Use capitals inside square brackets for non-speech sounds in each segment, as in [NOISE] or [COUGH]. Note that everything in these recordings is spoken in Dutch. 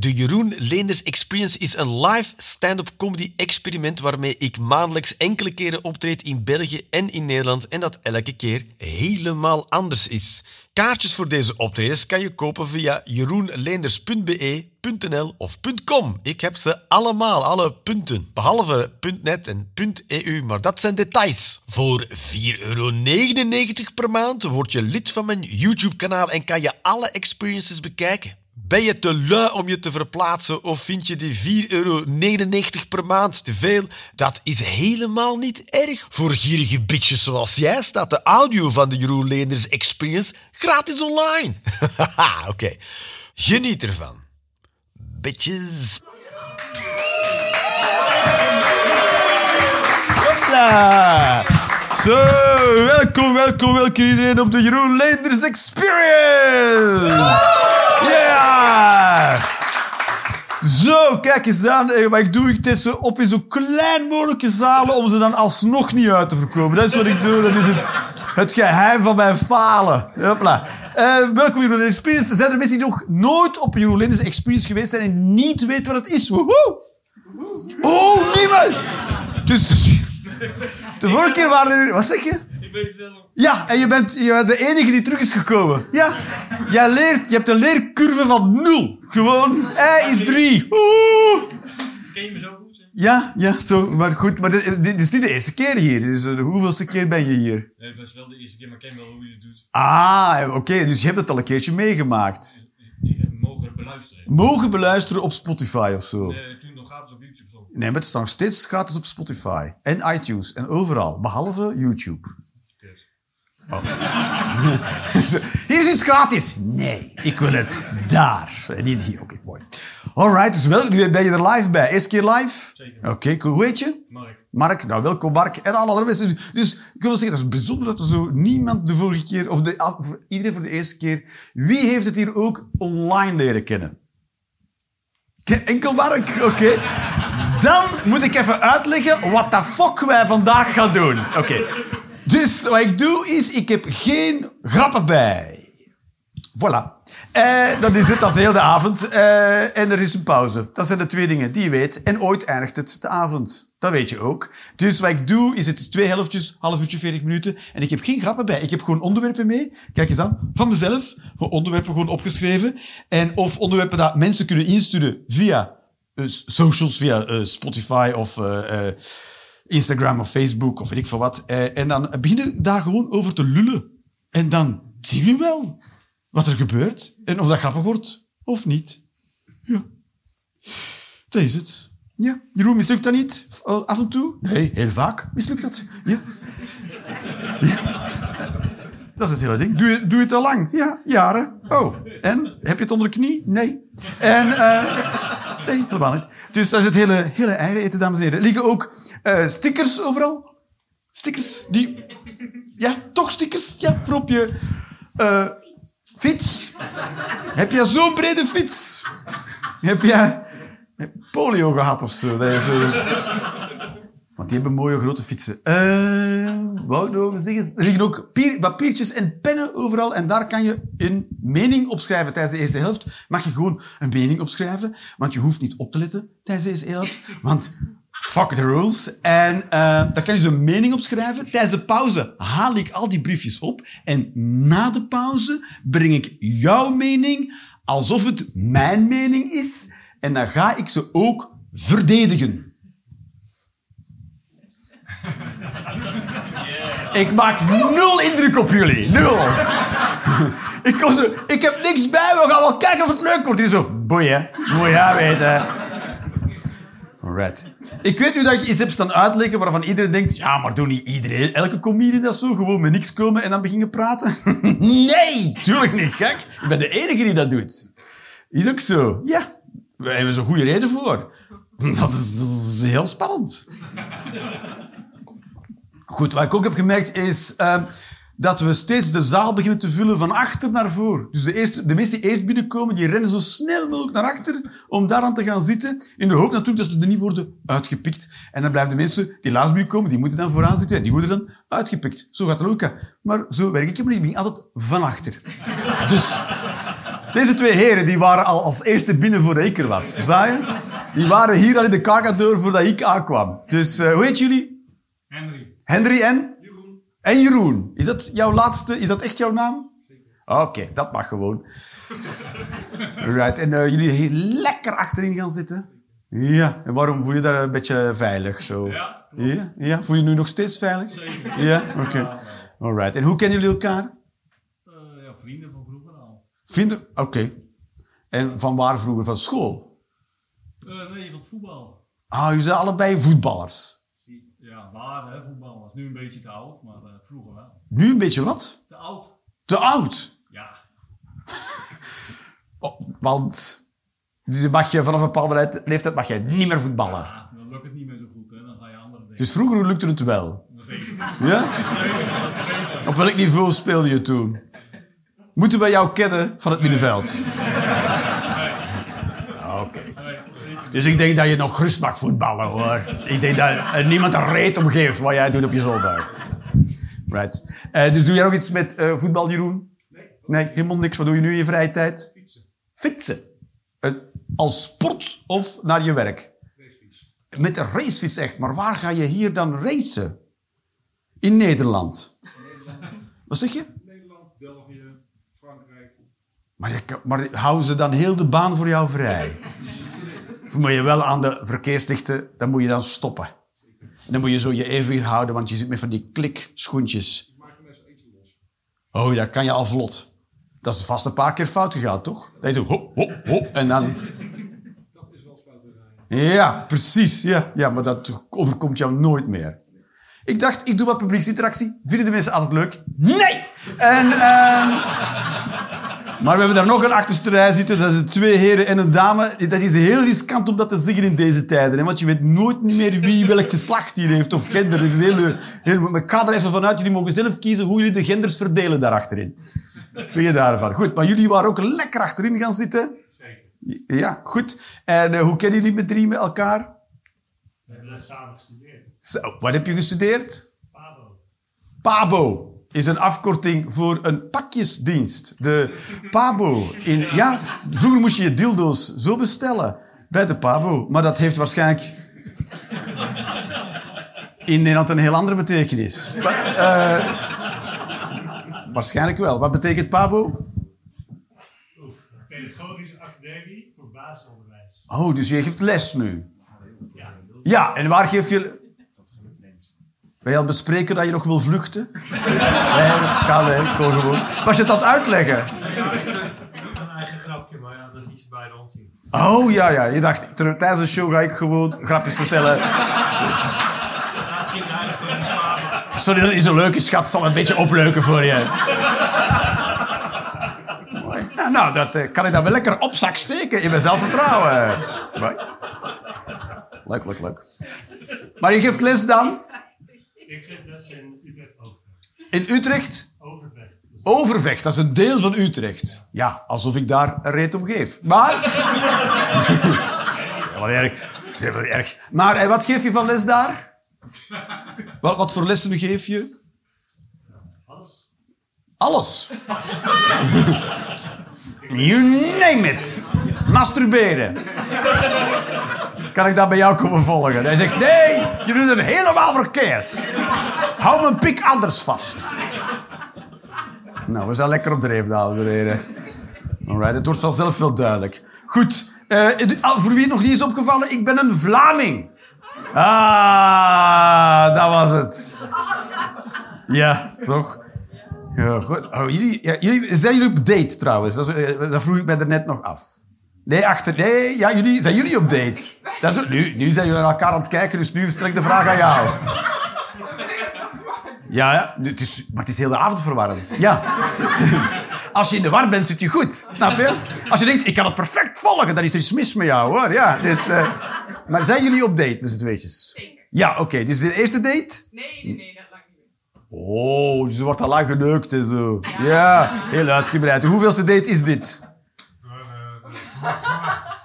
De Jeroen Leenders Experience is een live stand-up comedy experiment waarmee ik maandelijks enkele keren optreed in België en in Nederland en dat elke keer helemaal anders is. Kaartjes voor deze optredens kan je kopen via jeroenleenders.be.nl of .com. Ik heb ze allemaal, alle punten. Behalve .net en .eu, maar dat zijn details. Voor 4,99 euro per maand word je lid van mijn YouTube-kanaal en kan je alle experiences bekijken. Ben je te lui om je te verplaatsen of vind je die 4,99 euro per maand te veel? Dat is helemaal niet erg. Voor gierige bitches zoals jij staat de audio van de Jeroen Leenders Experience gratis online. Haha, [LAUGHS] oké. Geniet ervan. Bitches. Hopla. Zo, welkom, welkom, welkom iedereen op de Jeroen Leenders Experience. Ja! Zo, kijk eens aan. Maar ik doe dit zo op in zo klein mogelijke zalen om ze dan alsnog niet uit te verkopen. Dat is wat ik doe. Dat is het, het geheim van mijn falen. Hopla. Eh, welkom Jeroen Leenders Experience. Zijn er mensen die nog nooit op Jeroen Leenders Experience geweest zijn en niet weten wat het is? Woehoe! Oh, niemand! Dus... De vorige keer waren er... Wat zeg je? Ik weet het wel. Ja, en je bent, je bent de enige die terug is gekomen. Ja. Jij leert, je hebt een leercurve van nul. Gewoon, hij is drie. Oeh. Ken je me zo goed? hè? Ja, ja, zo. Maar goed, maar dit, dit is niet de eerste keer hier. Dus eh, de hoeveelste keer ben je hier? Nee, dat is wel de eerste keer, maar ik ken wel hoe je het doet. Ah, oké. dus je hebt het al een keertje meegemaakt. Mogen beluisteren. Mogen beluisteren op Spotify of zo. Toen nog gratis op YouTube stond. Nee, maar het staat nog steeds gratis op Spotify. En iTunes. En overal. Behalve YouTube. Kut. [LAUGHS] Hier is iets gratis. Nee, ik wil het daar. En niet hier. Oké, mooi. Alright, dus wel, nu ben je er live bij. Eerste keer live? Zeker. Oké, cool. Hoe heet je? Mark. Mark. Nou, welkom Mark. En alle andere mensen. Dus ik wil zeggen, dat is bijzonder dat er zo niemand de vorige keer, of de, ah, iedereen voor de eerste keer, wie heeft het hier ook online leren kennen? Ke- Enkel Mark, oké. Dan moet ik even uitleggen wat de fuck wij vandaag gaan doen. Oké. Dus wat ik doe is, ik heb geen grappen bij. Voilà. Eh, dat is het, is heel de avond. Eh, en er is een pauze. Dat zijn de twee dingen die je weet. En ooit eindigt het de avond. Dat weet je ook. Dus wat ik doe, is het twee helftjes, half uurtje, 40 minuten. En ik heb geen grappen bij. Ik heb gewoon onderwerpen mee. Kijk eens aan. Van mezelf. Onderwerpen gewoon opgeschreven. En of onderwerpen dat mensen kunnen insturen via socials, via eh, Spotify of eh, eh, Instagram of Facebook of weet ik veel wat. Eh, en dan beginnen daar gewoon over te lullen. En dan zien we wel wat er gebeurt. En of dat grappig wordt of niet. Ja. Dat is het. Ja. Jeroen, mislukt dat niet? Eh, Af en toe? Nee, heel vaak mislukt dat. Ja. ja. Dat is het hele ding. Doe je, doe je het al lang? Ja, jaren. Oh, en? Heb je het onder de knie? Nee. En, eh nee, helemaal niet. Dus dat is het hele, hele eigen eten, dames en heren. Er liggen ook eh, stickers overal. Stickers. Die, ja, toch stickers. Ja, voor op je eh, fiets. Heb jij zo'n brede fiets? Heb jij polio gehad of zo? Dat je zo... Want die hebben mooie grote fietsen. Eh, wou ik nog zeggen? Er liggen ook pier- papiertjes en pennen overal. En daar kan je een mening opschrijven tijdens de eerste helft. Mag je gewoon een mening opschrijven. Want je hoeft niet op te letten tijdens de eerste helft. Want fuck the rules. En eh dan kan je zo'n mening opschrijven. Tijdens de pauze haal ik al die briefjes op. En na de pauze breng ik jouw mening alsof het mijn mening is. En dan ga ik ze ook verdedigen. [LAUGHS] Ik maak nul indruk op jullie. Nul. ik, kom ik heb niks bij, we gaan wel kijken of het leuk wordt. Die zo, boeien. Boeien, weten. Alright. Ik weet nu dat ik iets heb staan uitleggen waarvan iedereen denkt... Ja, maar doe niet iedereen. Elke comedian dat zo. Gewoon met niks komen en dan beginnen praten. [LAUGHS] nee, tuurlijk niet, gek. Ik ben de enige die dat doet. Is ook zo. Ja. Wij hebben zo'n goede reden voor. [LAUGHS] Dat is heel spannend. Goed, wat ik ook heb gemerkt is eh, dat we steeds de zaal beginnen te vullen van achter naar voor. Dus de, eerste, de mensen die eerst binnenkomen, die rennen zo snel mogelijk naar achter om daaraan te gaan zitten. In de hoop natuurlijk dat ze er niet worden uitgepikt. En dan blijven de mensen die laatst binnenkomen, die moeten dan vooraan zitten en die worden dan uitgepikt. Zo gaat het ook. Maar zo werk ik maar niet. Ik begin altijd van achter. Dus Deze twee heren die waren al als eerste binnen voordat ik er was. Sta je? Die waren hier al in de kakadeur voordat ik aankwam. Dus eh, hoe heet jullie? Henry. Henry en? En Jeroen. Is dat jouw laatste? Is dat echt jouw naam? Oké, dat mag gewoon. [LAUGHS] Right. En eh, jullie hier lekker achterin gaan zitten? Ja. En waarom voel je daar een beetje veilig? Zo? Ja, Ja? ja? Voel je nu nog steeds veilig? zeker. Ja? Oké. Alright. En hoe kennen jullie elkaar? Eh, ja, vrienden van vroeger al. Vinden? Oké. En van waar vroeger? Van school? Eh, nee, van voetbal. Ah, jullie zijn allebei voetballers. Ja, waar hè, nu een beetje te oud, maar eh, vroeger wel. Nu een beetje wat? Te oud? Te oud. Ja. [LAUGHS] Oh, want dus mag je vanaf een bepaalde leeftijd mag je niet meer voetballen. ja. Dan lukt het niet meer zo goed, hè. Dan ga je andere dingen. Dus vroeger lukte het wel. Zeker. Ja? Op welk niveau speelde je toen? Moeten wij jou kennen van het middenveld [LAUGHS] Oké. Nee, zeker. Dus ik denk dat je nog gerust mag voetballen, hoor. Ik denk dat er niemand een reet om geeft wat jij doet op je zondag. Right. Eh, dus doe jij nog iets met eh, voetbal, Jeroen? Nee. Nee, helemaal niks. Wat doe je nu in je vrije tijd? Fietsen. Fietsen? Eh, als sport of naar je werk? Racefiets. Met een racefiets echt. Maar waar ga je hier dan racen? In Nederland. Wat zeg je? Nederland, België, Frankrijk. Maar, je kan- maar houden ze dan heel de baan voor jou vrij? [LAUGHS] Moet je wel aan de verkeerslichten, dan moet je dan stoppen. En dan moet je zo je evenwicht houden, want je zit met van die klikschoentjes. Oh, dat kan je al vlot. Dat is vast een paar keer fout gegaan, toch? Dat je zo, ho, ho, ho, en dan... Is wel. Ja, precies. Ja, ja, maar dat overkomt jou nooit meer. Ik dacht, ik doe wat publieksinteractie. Vinden de mensen altijd leuk? Nee! En, ehm maar we hebben daar nog een achterste rij zitten. Dat zijn twee heren en een dame. Dat is heel riskant om dat te zeggen in deze tijden. Hè? Want je weet nooit meer wie welk geslacht hier heeft of gender. Dat is heel, heel, maar ik ga er even vanuit. Jullie mogen zelf kiezen hoe jullie de genders verdelen daar achterin. Wat vind je daarvan? Goed, maar jullie waren ook lekker achterin gaan zitten. Zeker. Ja, goed. En eh, hoe kennen jullie met drie met elkaar? We hebben samen gestudeerd. Zo, wat heb je gestudeerd? Pabo. PABO is een afkorting voor een pakjesdienst. De PABO. In, ja, vroeger moest je je dildo's zo bestellen bij de PABO. Maar dat heeft waarschijnlijk in Nederland een heel andere betekenis. Pa- eh, waarschijnlijk wel. Wat betekent PABO? Pedagogische Academie voor Basisonderwijs. Oh, dus je geeft les nu. Ja. Ja, en waar geef je... Ben je al bespreken dat je nog wil vluchten? Nee, kan nee, ik kon gewoon. Was je aan het uitleggen? Ik heb een eigen grapje, maar ja, dat is niet zo bij de zien. Oh, ja, ja. Je dacht, tijdens de show ga ik gewoon grapjes vertellen. Sorry, dat is een leuke schat. Zal een beetje opleuken voor je. Mooi. Ja, nou, dat, eh, kan ik dat wel lekker op zak steken in mijn zelfvertrouwen. Mooi. Leuk, leuk, leuk. Maar je geeft les dan Ik geef les in Utrecht Overvecht. in Utrecht? Overvecht. Overvecht, dat is een deel van Utrecht. Ja, alsof ik daar een reet om geef. Maar... [LAUGHS] Wel erg. Dat is wel erg. Maar eh, wat geef je van les daar? Wat, wat voor lessen geef je? alles. Alles. You name it. Masturberen. Kan ik dat bij jou komen volgen? Hij zegt, nee, je doet het helemaal verkeerd. Hou mijn pik anders vast. Nou, we zijn lekker op dreef, dames en heren. Alright, het wordt vanzelf wel duidelijk. Goed, eh, ah, voor wie het nog niet is opgevallen, ik ben een Vlaming. Ah, dat was het. Ja, toch? Ja, goed. Oh, jullie, ja, zijn jullie op date trouwens? Dat, eh, dat vroeg ik mij er net nog af. Nee, achter. Nee, ja, jullie, zijn jullie op date? Dat is, nu, nu zijn jullie naar elkaar aan het kijken, dus nu stel ik de vraag aan jou. Ja, ja het is, maar het is heel de avond verwarrend. Ja. [LAUGHS] Als je in de war bent, zit je goed. Snap je? Als je denkt, ik kan het perfect volgen, dan is er iets mis met jou, hoor. Ja, dus, eh, maar zijn jullie op date met z'n tweetjes? Zeker. Ja, oké. dus de eerste date? Nee, nee, nee, dat lang niet. Oh, dus er wordt al lang geneukt en zo. Ja, heel uitgebreid. Hoeveelste date is dit?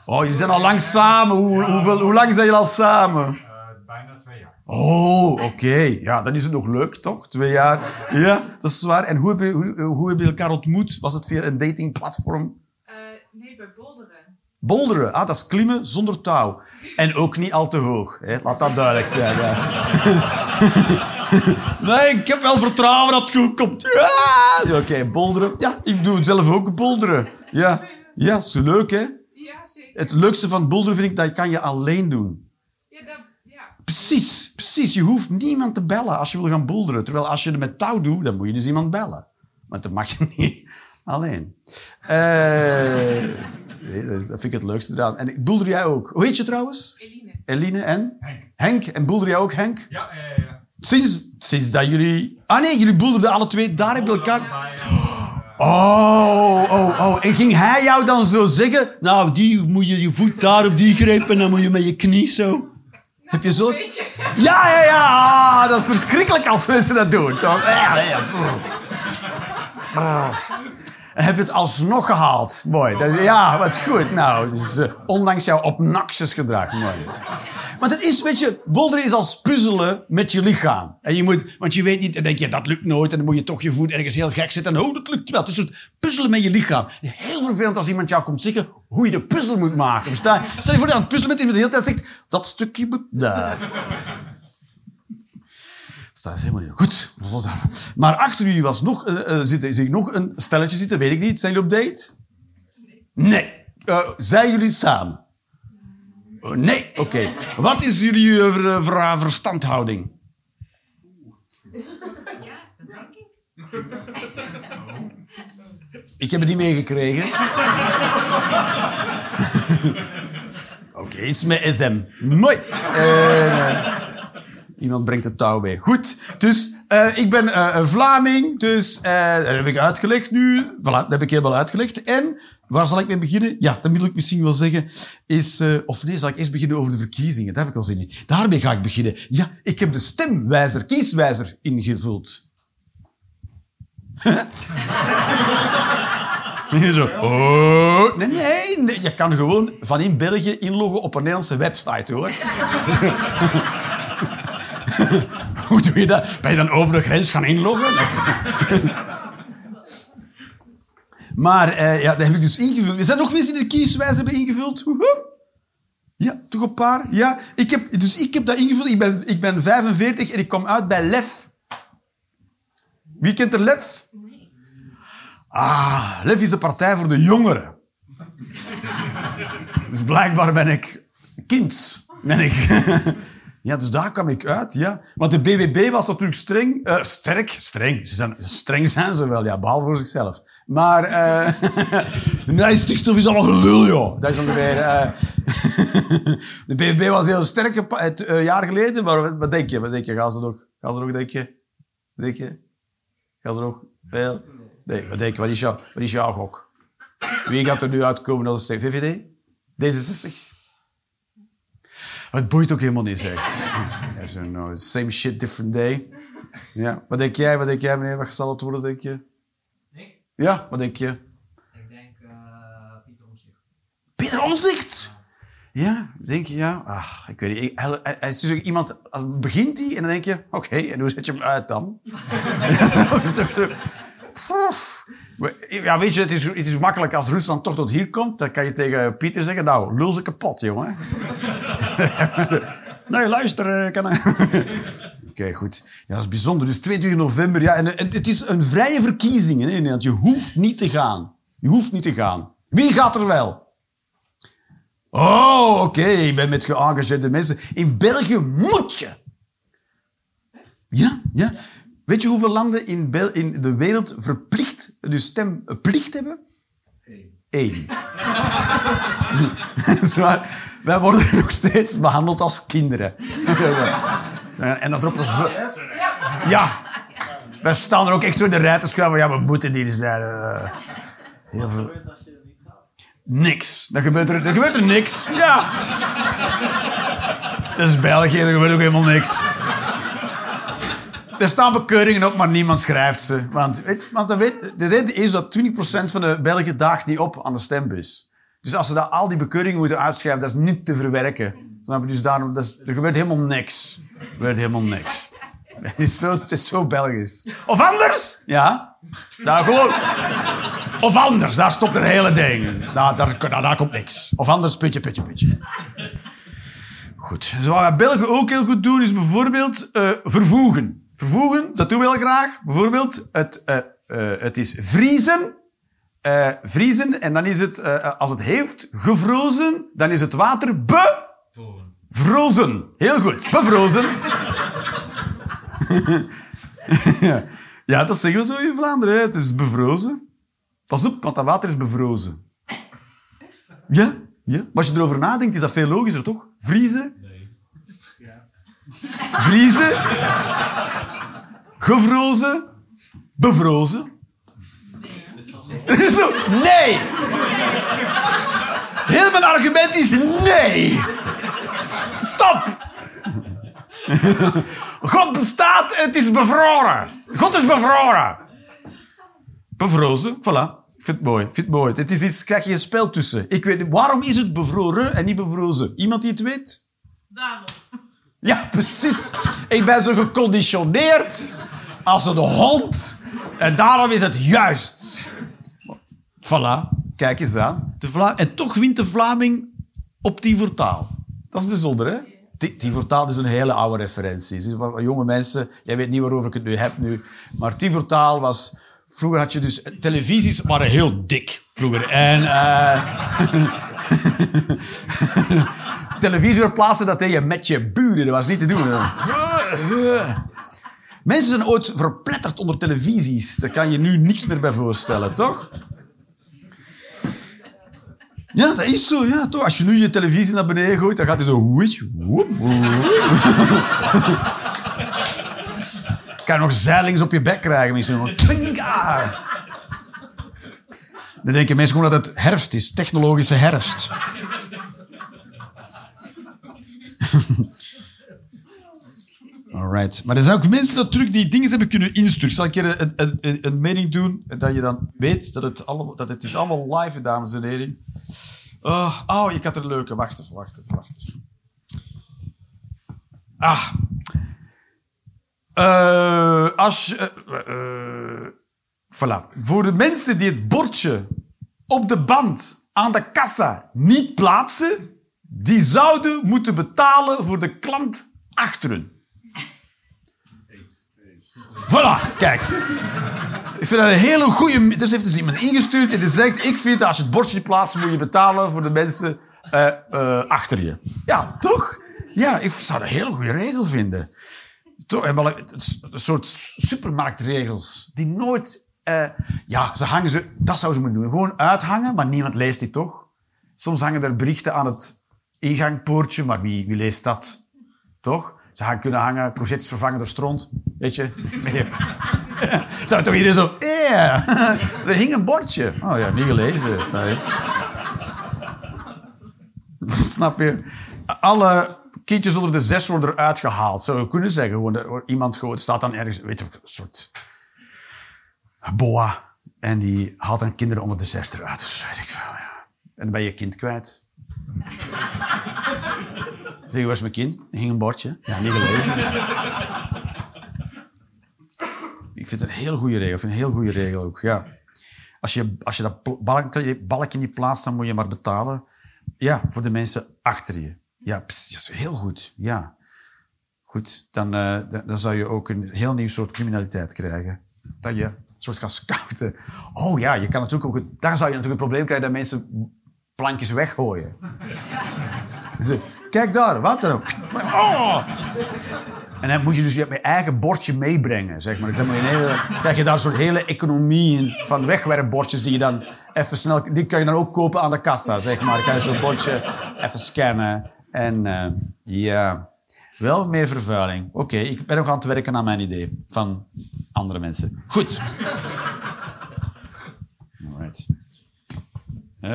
Oh, jullie zijn al lang samen. Hoe, hoeveel, hoe lang zijn jullie al samen? bijna twee jaar. Oh, oké. Ja, dan is het nog leuk, toch? Twee jaar. Ja, dat is waar. En hoe heb je, hoe, hoe heb je elkaar ontmoet? Was het via een datingplatform? Eh, Nee, bij Bolderen. Bolderen, ah, dat is klimmen zonder touw. En ook niet al te hoog. Hè? Laat dat duidelijk zijn. ja. [LAUGHS] nee, ik heb wel vertrouwen dat het goed komt. Ja! Oké, bolderen. Ja, ik doe zelf ook bolderen. Ja, ja is leuk, hè? Ja, zeker. Het leukste van bolderen vind ik dat kan je alleen doen. Ja, dat, ja. Precies, precies. Je hoeft niemand te bellen als je wil gaan bolderen. Terwijl als je het met touw doet, dan moet je dus iemand bellen. Maar dat mag je [LAUGHS] niet alleen. Eh, nee, dat vind ik het leukste gedaan. En boelder jij ook? Hoe heet je trouwens? Eline. Eline en? Henk. Henk. En boelder jij ook, Henk? Ja, ja, ja. Sinds, sinds dat jullie... Ah nee, jullie boelderden alle twee daar je elkaar... Ja, Oh, oh, oh. En ging hij jou dan zo zeggen... Nou, die moet je je voet daar op die greep en dan moet je met je knie zo... Heb je zo... Ja, ja, ja. Ah, dat is verschrikkelijk als mensen dat doen. Toch? Ja, ja. Ah. En heb je het alsnog gehaald. Mooi. Dat, ja, wat goed. Nou, dus, eh, ondanks jouw obnoxious gedrag. Mooi. Maar dat is, weet je, boulderen is als puzzelen met je lichaam. En je moet, want je weet niet, dan denk je, dat lukt nooit. En dan moet je toch je voet ergens heel gek zetten. En oh, dat lukt wel. Het is een puzzelen met je lichaam. Heel vervelend als iemand jou komt zeggen hoe je de puzzel moet maken. Stel je voor dat je aan het puzzelen bent en iemand de hele tijd zegt, dat stukje moet daar. Dat is helemaal niet goed. Maar achter jullie was nog, eh, zit, ik nog een stelletje zitten, weet ik niet. Zijn jullie op date? Nee. Eh, zijn jullie samen? Nee, oké. Wat is jullie eh, ver- ver- verstandhouding? Ik heb het niet meegekregen. [LAUGHS] Oké, iets met SM. Mooi. Iemand brengt het touw bij. Goed, dus eh, ik ben eh, een Vlaming, dus eh, dat heb ik uitgelegd nu. Voilà, dat heb ik helemaal uitgelegd. En waar zal ik mee beginnen? Ja, dat wil ik misschien wel zeggen. Is, of nee, zal ik eerst beginnen over de verkiezingen? Daar heb ik wel zin in. Daarmee ga ik beginnen. Ja, ik heb de stemwijzer, kieswijzer ingevuld. [LAUGHS] Nee, zo. Oh, nee, nee, nee. Je kan gewoon van in België inloggen op een Nederlandse website, hoor. [LAUGHS] [LAUGHS] Hoe doe je dat? Ben je dan over de grens gaan inloggen? [LAUGHS] maar eh, ja, dat heb ik dus ingevuld. Er zijn nog mensen die de kieswijze hebben ingevuld. Ja, toch een paar? Ja, ik heb, dus ik heb dat ingevuld. Ik ben, ik ben 45 en ik kom uit bij LEF. Wie kent er LEF? Ah, LEF is de partij voor de jongeren. [LAUGHS] Dus blijkbaar ben ik kind. Ben ik. Ja, dus daar kwam ik uit, ja. Want de BBB was natuurlijk streng. eh, sterk, streng. Ze zijn, streng zijn ze wel, ja, behalve voor zichzelf. Maar... eh [LAUGHS] nee, stikstof is allemaal gelul, joh. Dat is ongeveer... eh [LAUGHS] de BBB was heel sterk een jaar geleden, maar wat, wat denk je? Wat denk je? Gaan ze nog... Gaan ze nog, denk je? Denk je? Gaan ze nog veel? Nee, wat denk je? Wat is, jou, wat is jouw gok? Wie gaat er nu uitkomen als de VVD? D66? Het boeit ook helemaal niet, zegt. [LAUGHS] Ja, zo, no, same shit, different day. Ja. Wat denk jij? Wat denk jij, meneer? Wat zal het worden, denk je? Ik? Ja, wat denk je? Ik denk eh Pieter Omtzigt. Peter Omzicht! Ja, denk je ja? Ach, ik weet niet. Hij, hij- hij is dus ook iemand, als, begint hij en dan denk je, oké, en hoe zet je hem uit dan? [LAUGHS] [LAUGHS] Ja, weet je, het is, het is makkelijk als Rusland toch tot hier komt, dan kan je tegen Pieter zeggen, nou, lul ze kapot, jongen. [LAUGHS] nee, luister, eh, kan [LAUGHS] Oké, goed. Ja, dat is bijzonder. Dus 22 november, ja, en, het is een vrije verkiezing in Nederland. Je hoeft niet te gaan. Je hoeft niet te gaan. Wie gaat er wel? Oh, oké, ik ben met geëngageerde mensen. In België moet je. Ja, ja. Weet je hoeveel landen in, Bel in de wereld verplicht, dus stemplicht hebben? Eén. Dat [LAUGHS] is waar. Wij worden [LAUGHS] nog steeds behandeld als kinderen. [LAUGHS] en dat is op een zo... Ja. Wij staan er ook echt zo in de rij te schuiven. Ja, we moeten hier zijn. eh. Heel veel... Niks. Dan gebeurt er, dan gebeurt er niks. Ja. Dat is België, er gebeurt ook helemaal niks. Er staan bekeuringen op, maar niemand schrijft ze. Want, want weet, de reden is dat 20% van de Belgen daagt niet op aan de stembus. Dus als ze daar al die bekeuringen moeten uitschrijven, dat is niet te verwerken. Dus daarom, dat is, er gebeurt helemaal niks. Er gebeurt helemaal niks. Het is zo, het is zo Belgisch. Of anders? Ja. Nou, gewoon... Of anders, daar stopt het hele ding. Dus daar, daar, daar, daar komt niks. Of anders, puntje, puntje, puntje. Goed. Dus wat wij Belgen ook heel goed doen, is bijvoorbeeld eh, vervoegen. Dat doen we heel graag. Bijvoorbeeld, het, eh, eh, het is vriezen. Eh, vriezen, en dan is het, als het heeft gevrozen, dan is het water bevrozen. Heel goed, bevrozen. ja. [LAUGHS] ja, dat zeggen we zo in Vlaanderen. Hè. Het is bevrozen. Pas op, want dat water is bevrozen. Ja, ja. Maar als je erover nadenkt, is dat veel logischer, toch? Vriezen. Vriezen. Gevrozen. Bevrozen. Zo, nee! Heel mijn argument is nee! Stop! God bestaat en het is bevroren. God is bevroren. Bevrozen, voilà. Ik vind het mooi, ik vind het mooi. Het is iets, krijg je een spel tussen. Ik weet waarom is het bevroren en niet bevrozen? Iemand die het weet? Daarom. Ja, precies. Ik ben zo geconditioneerd als een hond. En daarom is het juist. Voilà, kijk eens aan. De Vla en toch wint de Vlaming op die vertaal. Dat is bijzonder, hè? Die, die vertaal is een hele oude referentie. Jonge mensen, jij weet niet waarover ik het nu heb nu. Maar die vertaal was... Vroeger had je dus... Televisies waren heel dik, vroeger. En... eh [LAUGHS] televisie plaatsen, dat deed je met je buren. Dat was niet te doen. Mensen zijn ooit verpletterd onder televisies. Daar kan je nu niks meer bij voorstellen, toch? Ja, dat is zo, ja, toch. Als je nu je televisie naar beneden gooit, dan gaat hij zo... woep, [LAUGHS] kan nog zeilings op je bek krijgen, misschien. Ah. Dan denken mensen gewoon dat het herfst is. Technologische herfst. Maar er zijn ook mensen natuurlijk die dingen hebben kunnen insturen. Zal ik een, een, een, mening doen dat je dan weet dat het, allemaal, dat het is allemaal live dames en heren. Oh, oh, ik had er leuke. Wacht even, wacht even. Ah. Eh, als eh, voilà. Voor de mensen die het bordje op de band aan de kassa niet plaatsen, die zouden moeten betalen voor de klant achteren. Voilà, kijk. Ik vind dat een hele goede... Dus heeft dus iemand ingestuurd en die zegt... Ik vind dat als je het bordje plaatst, moet je betalen voor de mensen eh, eh, achter je. Ja, toch? Ja, ik zou dat een hele goede regel vinden. Toch, wel een, soort supermarktregels die nooit... eh, ja, ze hangen ze... Dat zouden ze moeten doen. Gewoon uithangen, maar niemand leest die toch? Soms hangen er berichten aan het ingangpoortje, maar wie, wie leest dat? Toch? Ze gaan kunnen hangen, courgettes vervangen door stront. Weet je? [LAUGHS] Zou toch iedereen zo... Yeah. [LAUGHS] er hing een bordje. Oh ja, niet gelezen. [LAUGHS] Snap je? Alle kindjes onder de zes worden eruit gehaald. Zou je kunnen zeggen. Gewoon, iemand gewoon, staat dan ergens... Weet je, een soort... Boa. En die haalt dan kinderen onder de zes eruit. Dus weet ik veel, ja. En dan ben je kind kwijt. Zeg waar is mijn kind? Er hing een bordje. Ja, niet gelezen. Ik vind het een heel goede regel. Ik vind een heel goede regel ook, ja. Als je, als je dat balkje, niet plaatst, dan moet je maar betalen. Ja, voor de mensen achter je. Ja, pst, heel goed. Ja. Goed, dan, eh, dan, dan zou je ook een heel nieuw soort criminaliteit krijgen. Dat je een soort gaat scouten. Oh ja, je kan natuurlijk ook... Daar zou je natuurlijk een probleem krijgen dat mensen plankjes weggooien. Ze, [LAUGHS] kijk daar, wat dan ook. Oh. En dan moet je dus je eigen bordje meebrengen, zeg maar. Dan je krijg je daar een soort hele economie van wegwerpbordjes die je dan even snel... Die kan je dan ook kopen aan de kassa, zeg maar. Dan kan je zo'n bordje even scannen. En eh, ja, wel meer vervuiling. Oké, ik ben nog aan het werken aan mijn idee van andere mensen. Goed. Alright. Eh,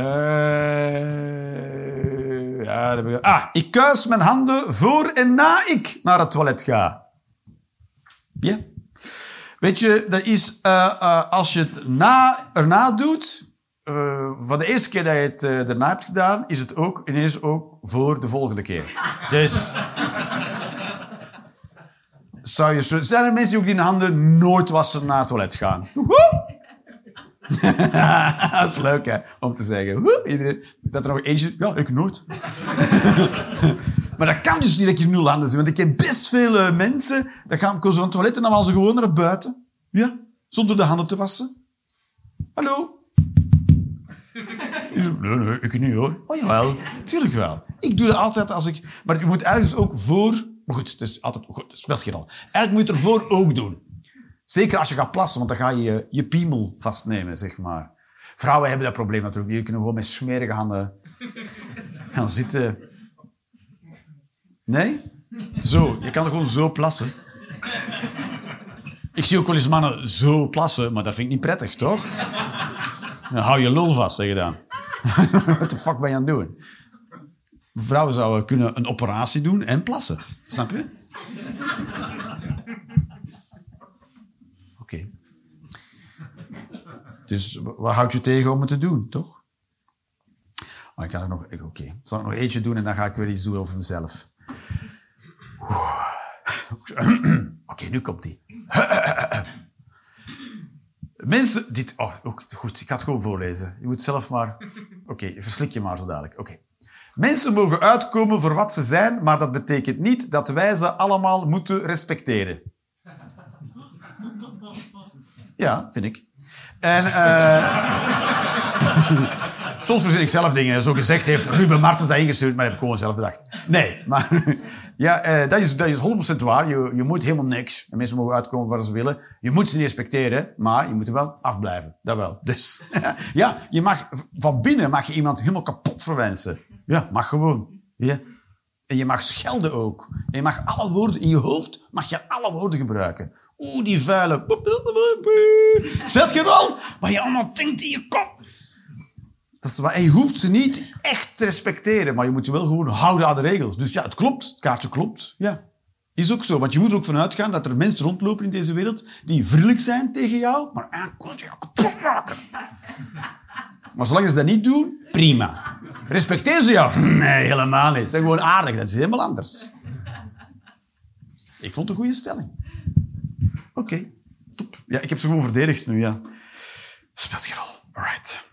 ja, dat. Ah, ik kuis mijn handen voor en na ik naar het toilet ga. Ja. Weet je, dat is eh, eh, als je het na, erna doet, van de eerste keer dat je het eh, erna hebt gedaan, is het ook ineens ook voor de volgende keer. Dus. Zou je, zo- zijn er mensen die ook die handen nooit wassen na het toilet gaan? [LAUGHS] dat is leuk, om te zeggen. Iedereen, dat er nog eentje... Ja, ik nooit. [LAUGHS] maar dat kan dus niet dat je in nul handen zit. Want ik ken best veel eh, mensen... Dat gaan komen ze van het toilet en dan gaan ze gewoon naar buiten. Ja, zonder de handen te wassen. Hallo? [LAUGHS] Nee, nee, ik niet hoor. Oh jawel, tuurlijk wel. Ik doe dat altijd als ik... Maar je moet ergens ook voor... Maar goed, het is altijd... Goed, dat speelt geen rol. Eigenlijk moet je het ervoor ook doen. Zeker als je gaat plassen, want dan ga je je, je piemel vastnemen, zeg maar. Vrouwen hebben dat probleem natuurlijk. Die kunnen gewoon met smerige handen [LAUGHS] gaan zitten. Nee? Zo, je kan gewoon zo plassen. Ik zie ook wel eens mannen zo plassen, maar dat vind ik niet prettig, toch? Dan hou je lul vast, zeg je dan. [LAUGHS] Wat de fuck ben je aan het doen? Vrouwen zouden kunnen een operatie doen en plassen. Snap je? Oké. Dus wat houdt je tegen om het te doen, toch? Oh, ik kan er nog... ik- Oké. Ik zal er nog eentje doen en dan ga ik weer iets doen over mezelf. [CLEARS THROAT] Oké, nu komt die. [CLEARS THROAT] Mensen... Dit... Oh, goed. Ik ga het gewoon voorlezen. Je moet zelf maar... Oké, verslik je maar zo dadelijk. Oké. Mensen mogen uitkomen voor wat ze zijn, maar dat betekent niet dat wij ze allemaal moeten respecteren. Ja, vind ik. En eh [LAUGHS] soms verzin ik zelf dingen. Zo gezegd heeft Ruben Martens dat ingestuurd, maar heb ik gewoon zelf bedacht. Nee, maar [LAUGHS] ja, eh, dat, is, dat is 100% waar. Je, je moet helemaal niks. En mensen mogen uitkomen waar ze willen. Je moet ze niet respecteren, maar je moet er wel afblijven. Dat wel. Dus [LAUGHS] ja, je mag, van binnen mag je iemand helemaal kapot verwensen. Ja, mag gewoon. Ja. En je mag schelden ook. En je mag alle woorden in je hoofd, mag je alle woorden gebruiken. Oeh, die vuile. Speelt geen rol. Maar je allemaal denkt in je kop. Dat is waar. Je hoeft ze niet echt te respecteren, maar je moet je wel gewoon houden aan de regels. Dus ja, het klopt. Het kaartje klopt. Ja. Is ook zo. Want je moet er ook vanuit gaan dat er mensen rondlopen in deze wereld die vriendelijk zijn tegen jou, maar je jou kapot maken. [LAUGHS] Maar zolang ze dat niet doen, prima. Respecteer ze jou? [LAUGHS] Nee, helemaal niet. Ze zijn gewoon aardig. Dat is helemaal anders. Ik vond het een goede stelling. Oké, top. Ja, ik heb ze gewoon verdedigd nu, ja. Speelt geen rol. Alright.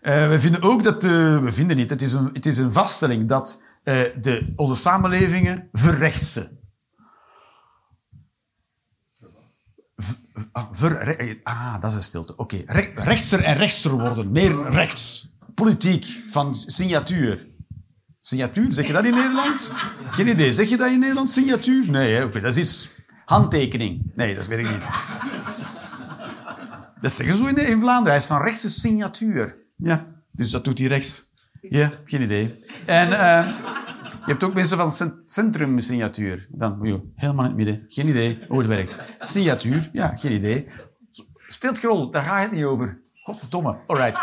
Eh, we vinden ook dat... eh, we vinden niet. Het is een, het is een vaststelling dat eh, de, onze samenlevingen verrechtsen. V- ah, verre- ah, dat is een stilte. Oké. Re- rechtser en rechtser worden. Meer rechts. Politiek. Van signatuur. Signatuur, zeg je dat in Nederland? Geen idee. Zeg je dat in Nederland, signatuur? Nee, oké. dat is handtekening. Nee, dat weet ik niet. Dat zeggen ze in, in Vlaanderen. Hij is van rechtse signatuur. Ja, dus dat doet hij rechts. Ja, geen idee. En eh, je hebt ook mensen van cent centrum signatuur. Dan je helemaal in het midden. Geen idee hoe het werkt. Signatuur, ja, geen idee. Speelt geen rol, daar gaat het niet over. Godverdomme. Alright.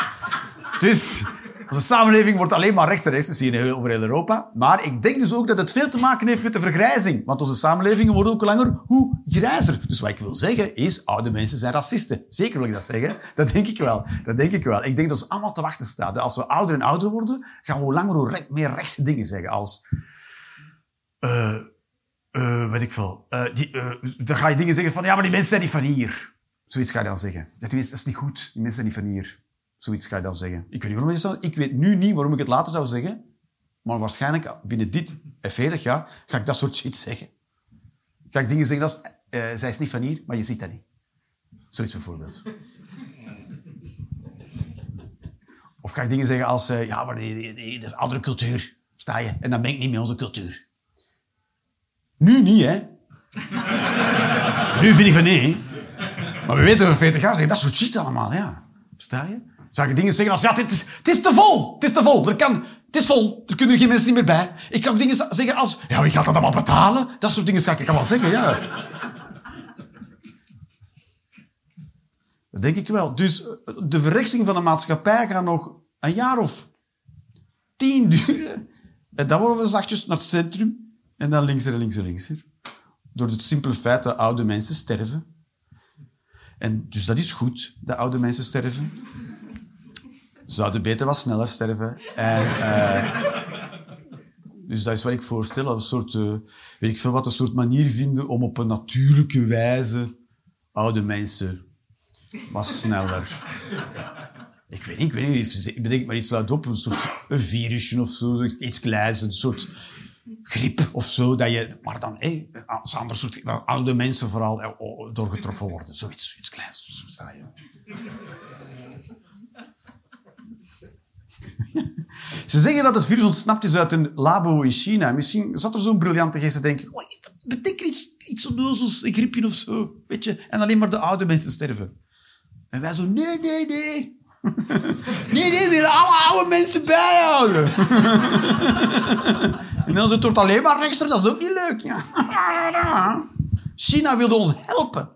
Dus onze samenleving wordt alleen maar rechts en rechts, dat zie je over heel Europa. Maar ik denk dus ook dat het veel te maken heeft met de vergrijzing. Want onze samenlevingen worden ook langer hoe grijzer. Dus wat ik wil zeggen is, oude mensen zijn racisten. Zeker wil ik dat zeggen. Dat denk ik wel. Dat denk ik wel. Ik denk dat ze allemaal te wachten staan. Dat als we ouder en ouder worden, gaan we langer hoe meer rechtse dingen zeggen. Als... eh eh weet ik veel. Eh, die, dan ga je dingen zeggen van, ja, maar die mensen zijn niet van hier. Zoiets ga je dan zeggen. Die mensen, dat is niet goed. Die mensen zijn niet van hier. Zoiets ga je dan zeggen. Ik weet, niet waarom dat ik weet nu niet waarom ik het later zou zeggen. Maar waarschijnlijk binnen dit en 40 jaar ga ik dat soort shit zeggen. Ga ik dingen zeggen als, eh, zij is niet van hier, maar je ziet dat niet. Zoiets bijvoorbeeld. [LAUGHS] Of ga ik dingen zeggen als, eh, ja, maar die, die, die- dat is een andere cultuur. Sta je? En dan ben ik niet met onze cultuur. Nu niet, hè. [LAUGHS] nu vind ik van nee. Maar we weten over 40 jaar zeggen dat soort shit allemaal, ja. Sta je? Zou ik dingen zeggen als, ja, het is, het is te vol. Het is te vol. Er kan, het is vol. Er kunnen geen mensen niet meer bij. Ik kan ook dingen zeggen als, ja, wie gaat dat allemaal betalen? Dat soort dingen ga ik allemaal zeggen, ja. Dat denk ik wel. Dus eh, de verrechtsing van de maatschappij gaat nog een jaar of tien duren. En dan worden we zachtjes naar het centrum. En dan linkser en linkser en linkser. Door het simpele feit dat oude mensen sterven. En dus dat is goed, dat oude mensen sterven. Zouden beter wat sneller sterven. En, eh, dus dat is wat ik voorstel. Een soort, eh, weet ik veel wat, een soort manier vinden om op een natuurlijke wijze oude mensen was sneller. Ik weet niet, ik weet niet. Ik bedenk maar iets luid op. Een soort een virusje of zo. Iets kleins. Een soort griep of zo. Dat je, maar dan, hé, als andere soort, waar oude mensen vooral eh, oh, door getroffen worden. Zoiets, iets kleins. Je. [LAUGHS] Ze zeggen dat het virus ontsnapt is uit een labo in China. Misschien zat er zo'n briljante geest te denken... Oh, betekent iets, iets onnozels, een griepje of zo. Weet je? En alleen maar de oude mensen sterven. En wij zo, nee, nee, nee. [LAUGHS] nee, nee, we willen alle oude mensen bijhouden. [LAUGHS] en dan het wordt alleen maar rechtser, dat is ook niet leuk. Ja. China wilde ons helpen.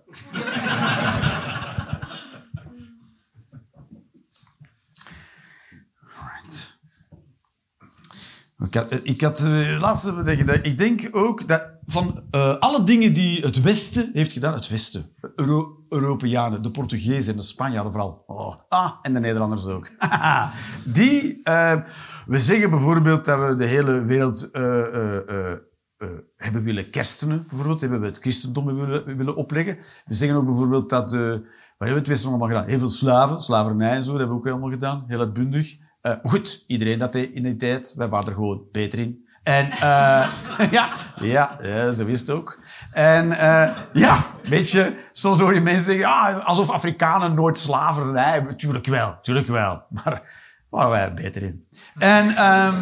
Ik had, ik had eh, laatst zeggen, dat ik denk ook dat van eh, alle dingen die het Westen heeft gedaan, het Westen, Euro Europeanen, de Portugezen en de Spanjaarden vooral, oh, ah, en de Nederlanders ook, [LAUGHS] die, eh, we zeggen bijvoorbeeld dat we de hele wereld hebben willen kerstenen, bijvoorbeeld, hebben we het christendom willen, willen opleggen. We zeggen ook bijvoorbeeld dat, wat hebben we het Westen allemaal gedaan? Heel veel slaven, slavernij en zo, dat hebben we ook allemaal gedaan, heel uitbundig. Eh, goed, iedereen dat deed in die tijd. Wij waren er gewoon beter in. En eh, [LAUGHS] ja, ja, ja, zo ook. En eh, ja, weet je, soms hoor je mensen zeggen, ah, alsof Afrikanen nooit slavernij hebben. Tuurlijk wel, tuurlijk wel. [LAUGHS] Maar waren wij er beter in. En ehm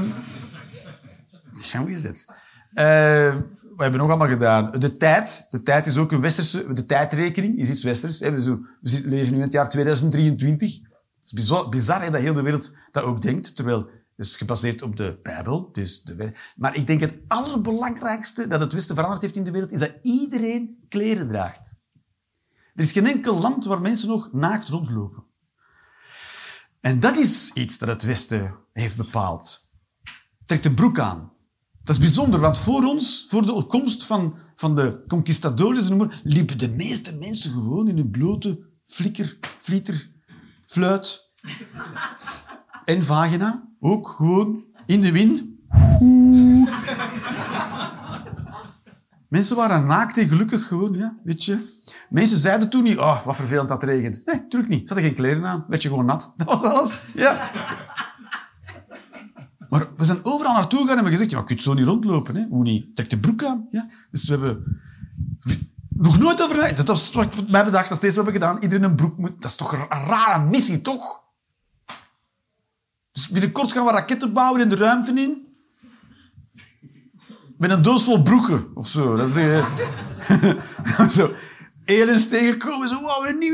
zo is het. We hebben nog allemaal gedaan. De tijd. De tijd is ook een westerse... De tijdrekening is iets westers. hè. We, leven nu in het jaar 2023. Het is bizar, dat heel de wereld dat ook denkt. Terwijl het is gebaseerd op de Bijbel. Dus de, maar ik denk het allerbelangrijkste dat het Westen veranderd heeft in de wereld, is dat iedereen kleren draagt. Er is geen enkel land waar mensen nog naakt rondlopen. En dat is iets dat het Westen heeft bepaald. Trek een broek aan. Dat is bijzonder, want voor ons, voor de komst van, van de conquistadores, liepen de meeste mensen gewoon in hun blote flikker, flieter, fluit en vagina. Ook gewoon in de wind. Mensen waren naakt en gelukkig gewoon, ja, weet je. Mensen zeiden toen niet, oh, wat vervelend dat het regent. Nee, natuurlijk niet. Ze hadden geen kleren aan. Werd je gewoon nat. Dat was alles. Ja. Maar we zijn overal naartoe gegaan en hebben gezegd, ja, je kunt zo niet rondlopen. Hè? Hoe niet? Trek de broek aan. Ja? Dus we hebben nog nooit over. Dat was wat mij bedacht, dat steeds wat we hebben gedaan. Iedereen een broek moet... Dat is toch een rare missie, toch? Dus binnenkort gaan we raketten bouwen in de ruimte in. Met een doos vol broeken, of zo. Dat is, [LAUGHS] zo. Aliens tegenkomen, zo, hebben een nieuw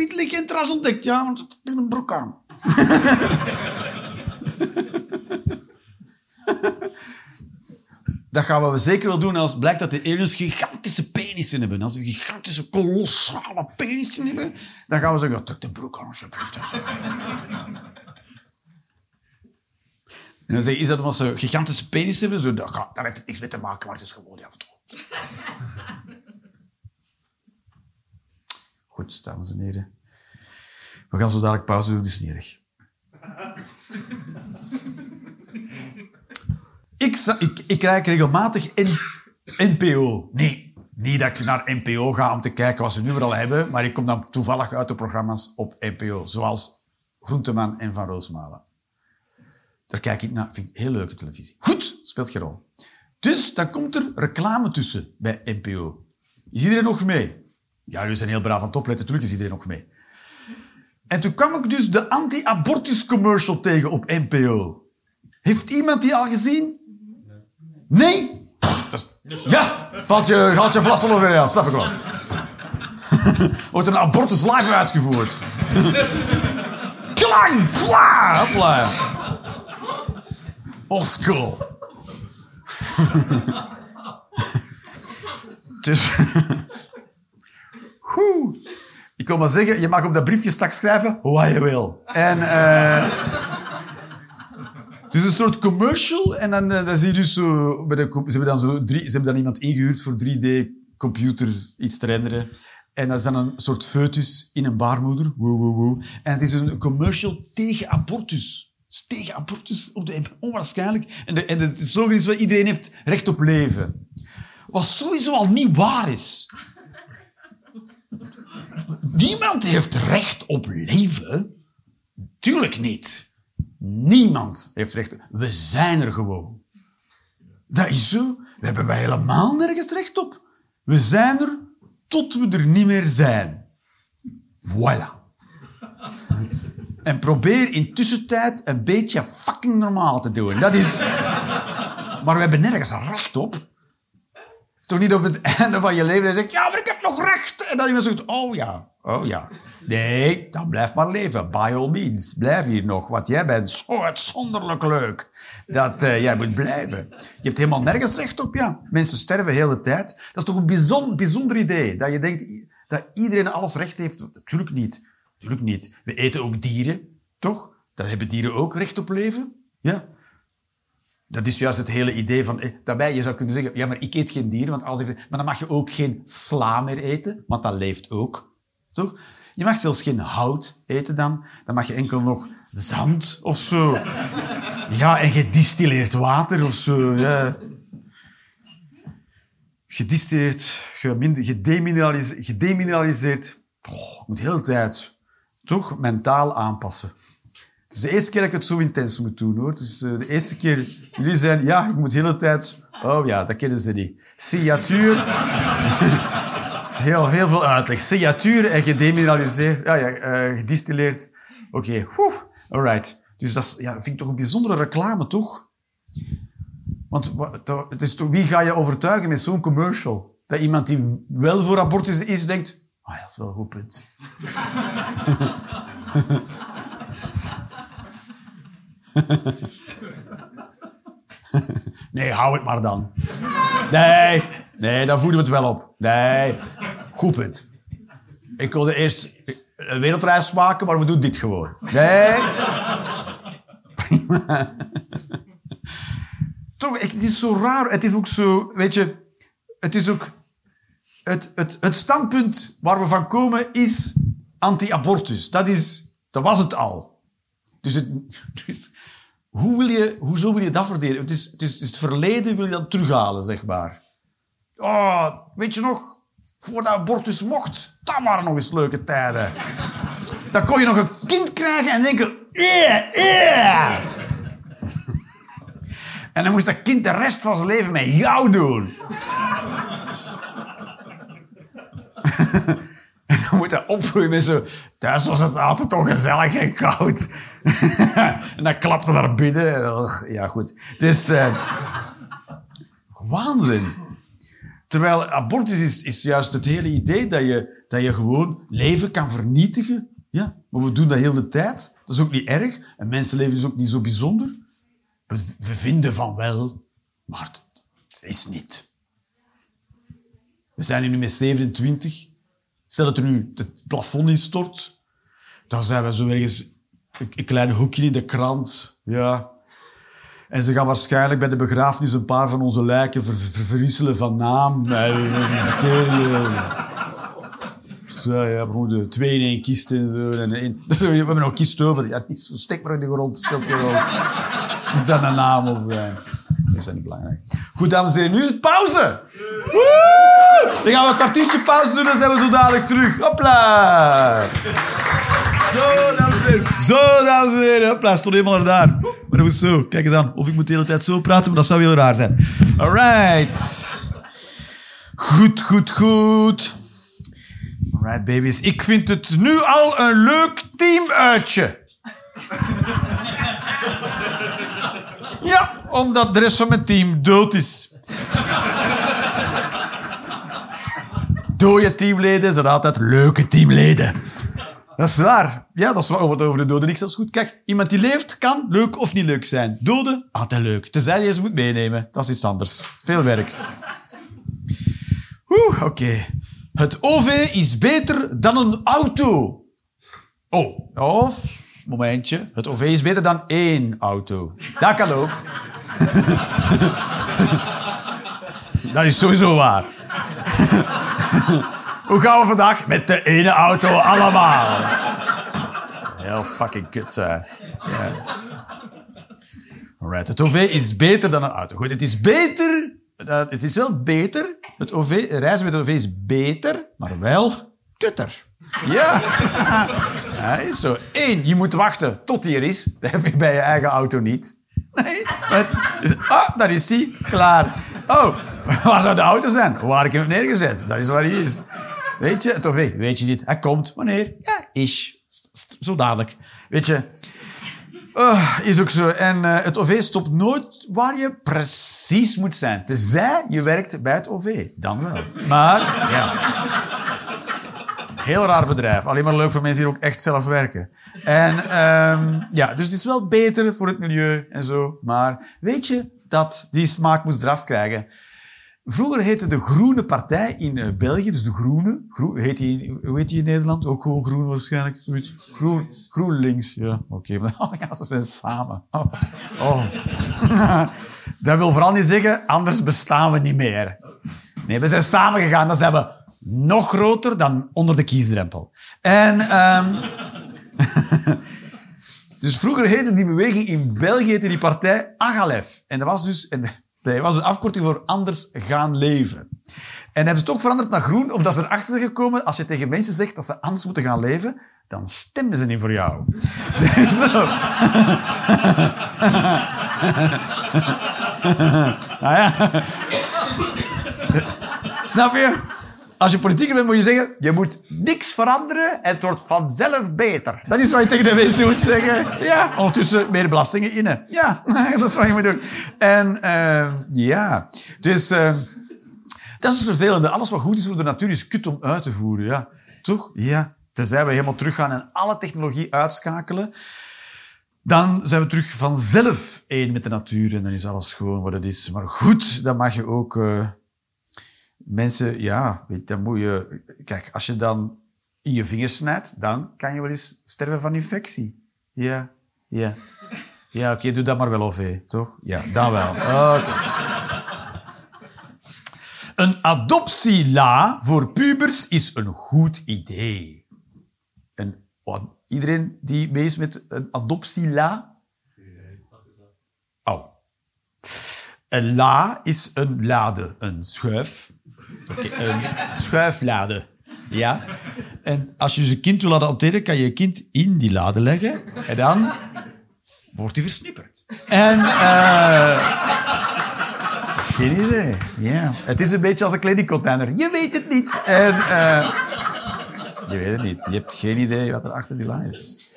ontdekt. Ja, want een broek aan. [LAUGHS] Dat gaan we zeker wel doen als blijkt dat de aliens gigantische penissen hebben. Als ze gigantische, kolossale penissen hebben, dan gaan we zeggen, trek de broek aan, alsjeblieft. En dan is dat omdat ze gigantische penis hebben? Zo, dat daar heeft het niks mee te maken, maar het is gewoon, ja. [LAUGHS] Goed, dames en heren. We gaan zo dadelijk pauze doen, dit is niet. [LAUGHS] Ik, ik, kijk regelmatig in NPO. Nee, niet dat ik naar NPO ga om te kijken wat ze nu weer al hebben, maar ik kom dan toevallig uit de programma's op NPO, zoals Groenteman en Van Roosmalen. Daar kijk ik naar. Vind ik heel leuke televisie. Goed, speelt geen rol. Dus dan komt er reclame tussen bij NPO. Is iedereen nog mee? Ja, jullie zijn heel braaf aan het opletten. Natuurlijk is iedereen nog mee. En toen kwam ik dus de anti-abortus commercial tegen op NPO. Heeft iemand die al gezien? Nee? Ja, valt je, gaat je vlassel over ja, snap ik wel. [LAUGHS] Wordt een abortus live uitgevoerd. [LAUGHS] Klang, vla, hopla. Old school. [LAUGHS] dus... [LAUGHS] Ik wil maar zeggen, je mag op dat briefje straks schrijven wat je wil. En... eh het is een soort commercial en dan, eh, dan zie je dus de, ze, hebben dan zo drie, ze hebben dan iemand ingehuurd voor 3D-computer iets te renderen. En dat is dan een soort foetus in een baarmoeder. En het is dus een commercial tegen abortus. Dus tegen abortus op de onwaarschijnlijk. En, en het is wat iedereen heeft recht op leven. Wat sowieso al niet waar is. niemand heeft recht op leven. Tuurlijk niet. Niemand heeft recht. We zijn er gewoon. Dat is zo. We hebben wij helemaal nergens recht op. We zijn er tot we er niet meer zijn. Voilà. En probeer in tussentijd een beetje fucking normaal te doen. Dat is... Maar we hebben nergens recht op. Toch niet op het einde van je leven en zegt, ja, maar ik heb nog recht. En dan iemand zegt, oh ja, oh ja. Nee, dan blijf maar leven. By all means, blijf hier nog. Want jij bent zo uitzonderlijk leuk. Dat eh, jij moet blijven. Je hebt helemaal nergens recht op, ja. Mensen sterven de hele tijd. Dat is toch een bijzonder, bijzonder idee. Dat je denkt dat iedereen alles recht heeft. Natuurlijk niet. Natuurlijk niet. We eten ook dieren, toch? Dan hebben dieren ook recht op leven. Ja. Dat is juist het hele idee van... eh, Daarbij, je zou kunnen zeggen, ja, maar ik eet geen dieren, want alles heeft... Maar dan mag je ook geen sla meer eten, want dat leeft ook. Toch? Je mag zelfs geen hout eten dan. Dan mag je enkel nog zand of zo. Ja, en gedistilleerd water of zo. Ja. Gedistilleerd, gedemineraliseerd... gedemineraliseerd. Oh, ik moet de hele tijd toch mentaal aanpassen. Het is de eerste keer dat ik het zo intens moet doen, hoor. Eh, de eerste keer... Jullie zijn... Ja, ik moet de hele tijd... Oh ja, dat kennen ze niet. Signatuur... [LAUGHS] heel, heel veel uitleg. Signatuur en gedemineraliseerd. Ja, ja, eh, gedistilleerd. Oké, okay. alright. Dus dat ja, vind ik toch een bijzondere reclame, toch? Want het is wie ga je overtuigen met zo'n commercial? Dat iemand die wel voor abortus is, denkt... Ah dat is wel een goed punt. [LAUGHS] Nee, hou het maar dan. Nee, nee, dan voeden we het wel op. Nee, goed punt. Ik wilde eerst een wereldreis maken, maar we doen dit gewoon. Nee. [LAUGHS] Prima. Het is zo raar. Het is ook zo, weet je, het is ook... Het, het, het standpunt waar we van komen is anti-abortus. Dat, is, dat was het al. Dus, het, [LAUGHS] dus hoe wil je, hoezo wil je dat verdedigen? Het is, het, is, het verleden wil je dan terughalen, zeg maar. Oh, weet je nog? Voordat abortus mocht, dat waren nog eens leuke tijden. Dan kon je nog een kind krijgen en denken... Yeah, yeah. En dan moest dat kind de rest van zijn leven met jou doen. [LAUGHS] En dan moet hij opgroeien met zo... Thuis was het altijd toch gezellig en koud. [LAUGHS] en dan klapte naar binnen. Ja, goed. Dus... eh, waanzin. Terwijl abortus is, is juist het hele idee dat je, dat je gewoon leven kan vernietigen. Ja, maar we doen dat heel de tijd. Dat is ook niet erg. En mensenleven is ook niet zo bijzonder. We, we vinden van wel, maar het, het is niet. We zijn hier nu met 27. Stel dat er nu het plafond instort, dan zijn we zo ergens een, een klein hoekje in de krant. Ja. En ze gaan waarschijnlijk bij de begrafenis een paar van onze lijken ver, ver- verwisselen van naam. Verkeerde... Zo, ja, moeten twee in één kist en zo. En [LAUGHS] we hebben nog kist over. Ja, niet zo, stek maar in de grond, rol. Schiet dan een naam op. Dat is niet belangrijk. Goed, dames en heren, nu is het pauze. Dan gaan we een kwartiertje pauze doen, dan zijn we zo dadelijk terug. Hopla! Zo, dames en heren. Zo, dames en heren. Hopla, stond helemaal naar daar. Maar dat was zo. Kijk eens aan. Of ik moet de hele tijd zo praten, maar dat zou heel raar zijn. Alright. Goed, goed, goed. Alright, babies. Ik vind het nu al een leuk teamuitje. Ja, omdat de rest van mijn team dood is. Dode teamleden zijn altijd leuke teamleden. Dat is waar. Ja, dat is waar. Over de doden niks als goed. Kijk, iemand die leeft kan leuk of niet leuk zijn. Doden, altijd leuk. Tenzij je ze moet meenemen. Dat is iets anders. Veel werk. Oeh, oké. Het OV is beter dan een auto. Oh, of, momentje. Het OV is beter dan één auto. Dat kan ook. [LAUGHS] Dat is sowieso waar. [LAUGHS] [LAUGHS] Hoe gaan we vandaag? Met de ene auto allemaal. Heel fucking kut. Alright, het OV is beter dan een auto. Goed, het is beter... eh, het is wel beter. Het OV, reizen met het OV is beter, maar wel kutter. Ja. [LAUGHS] zo. Eén, je moet wachten tot hij er is. Dat heb je bij je eigen auto niet. Nee. Ah, daar is hij. Klaar. Oh, [LAUGHS] waar zou de auto zijn? Waar ik hem heb neergezet. Dat is waar hij is. Weet je, het OV, weet je niet. Hij komt. Wanneer? Ja, is. Zo dadelijk. Weet je, Uh, is ook zo. En eh, het OV stopt nooit waar je precies moet zijn. Tenzij je werkt bij het OV. Dan wel. Maar, ja. Heel raar bedrijf. Alleen maar leuk voor mensen die ook echt zelf werken. En ehm, ja, dus het is wel beter voor het milieu en zo. Maar weet je dat die smaak moest eraf krijgen? Vroeger heette de Groene Partij in eh, België, dus de Groene, Groe, heet die, hoe heet die in Nederland? Ook gewoon Groen waarschijnlijk, zoiets. Groen, GroenLinks, ja, oké. maar [LAUGHS] Oh ja, ze zijn samen. Oh. oh. [LAUGHS] dat wil vooral niet zeggen, anders bestaan we niet meer. Nee, we zijn samen gegaan, dan zijn we nog groter dan onder de kiesdrempel. En... ehm [LAUGHS] dus vroeger heette die beweging in België heette die partij Agalef. En dat was dus en dat was een afkorting voor anders gaan leven. En hebben ze toch veranderd naar groen, omdat ze erachter zijn gekomen, als je tegen mensen zegt dat ze anders moeten gaan leven, dan stemmen ze niet voor jou. [LAUGHS] Dus [LAUGHS] nou ja. Snap je? Als je politieker bent, moet je zeggen, je moet niks veranderen en het wordt vanzelf beter. Dat is wat je tegen de mensen moet zeggen. Ja, ondertussen meer belastingen innen. Ja, [LAUGHS] dat is wat je moet doen. En eh, ja, dus eh, dat is het vervelende. Alles wat goed is voor de natuur is kut om uit te voeren. Ja, toch? Ja. Tenzij we helemaal teruggaan en alle technologie uitschakelen, dan zijn we terug vanzelf één met de natuur en dan is alles gewoon wat het is. Maar goed, dan mag je ook... eh, mensen, ja, dan moet je... Kijk, als je dan in je vingers snijdt, dan kan je wel eens sterven van infectie. Ja, ja. Ja, oké, doe dat maar wel, OV, toch? Ja, dan wel. Een adoptiela voor pubers is een goed idee. En wat, iedereen die mee is met een adoptiela? Oh. Een la is een lade, een schuif. Een schuiflade. Ja. En als je dus een kind wil laten optreden, kan je je kind in die lade leggen. En dan wordt hij versnipperd. En... eh geen idee. Ja. Het is een beetje als een kledingcontainer. Je weet het niet. En... eh je weet het niet. Je hebt geen idee wat er achter die la is.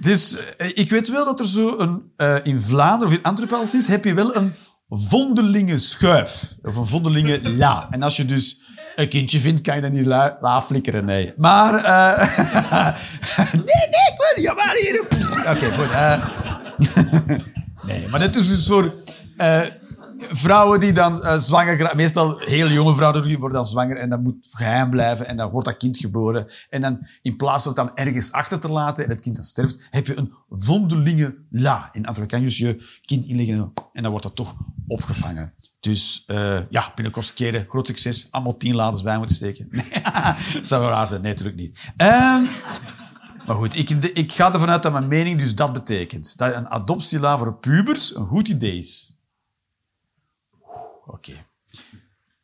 Dus eh, ik weet wel dat er zo een, in Vlaanderen of in Antwerpen sinds heb je wel een vondelingen schuif. Of een vondelingen la. En als je dus een kindje vindt, kan je dan niet la, flikkeren, nee. Maar, eh [LAUGHS] nee, nee, wil, jawel, hier. Oké, goed. eh [LAUGHS] nee, maar dat is dus voor eh, vrouwen die dan zwanger Meestal heel jonge vrouwen die worden dan zwanger en dat moet geheim blijven en dan wordt dat kind geboren. En dan in plaats van het dan ergens achter te laten en het kind dan sterft, heb je een vondelinge la. In Antwerpen kan je dus je kind inleggen en dan wordt dat toch opgevangen. Dus eh, ja, binnenkort keren, groot succes. Allemaal tien laders bij moeten steken. [LAUGHS] Dat zou wel raar zijn. Nee, natuurlijk niet. Ehm, maar goed, ik, ik ga ervan uit dat mijn mening dus dat betekent. Dat een adoptiela voor pubers een goed idee is. Oké.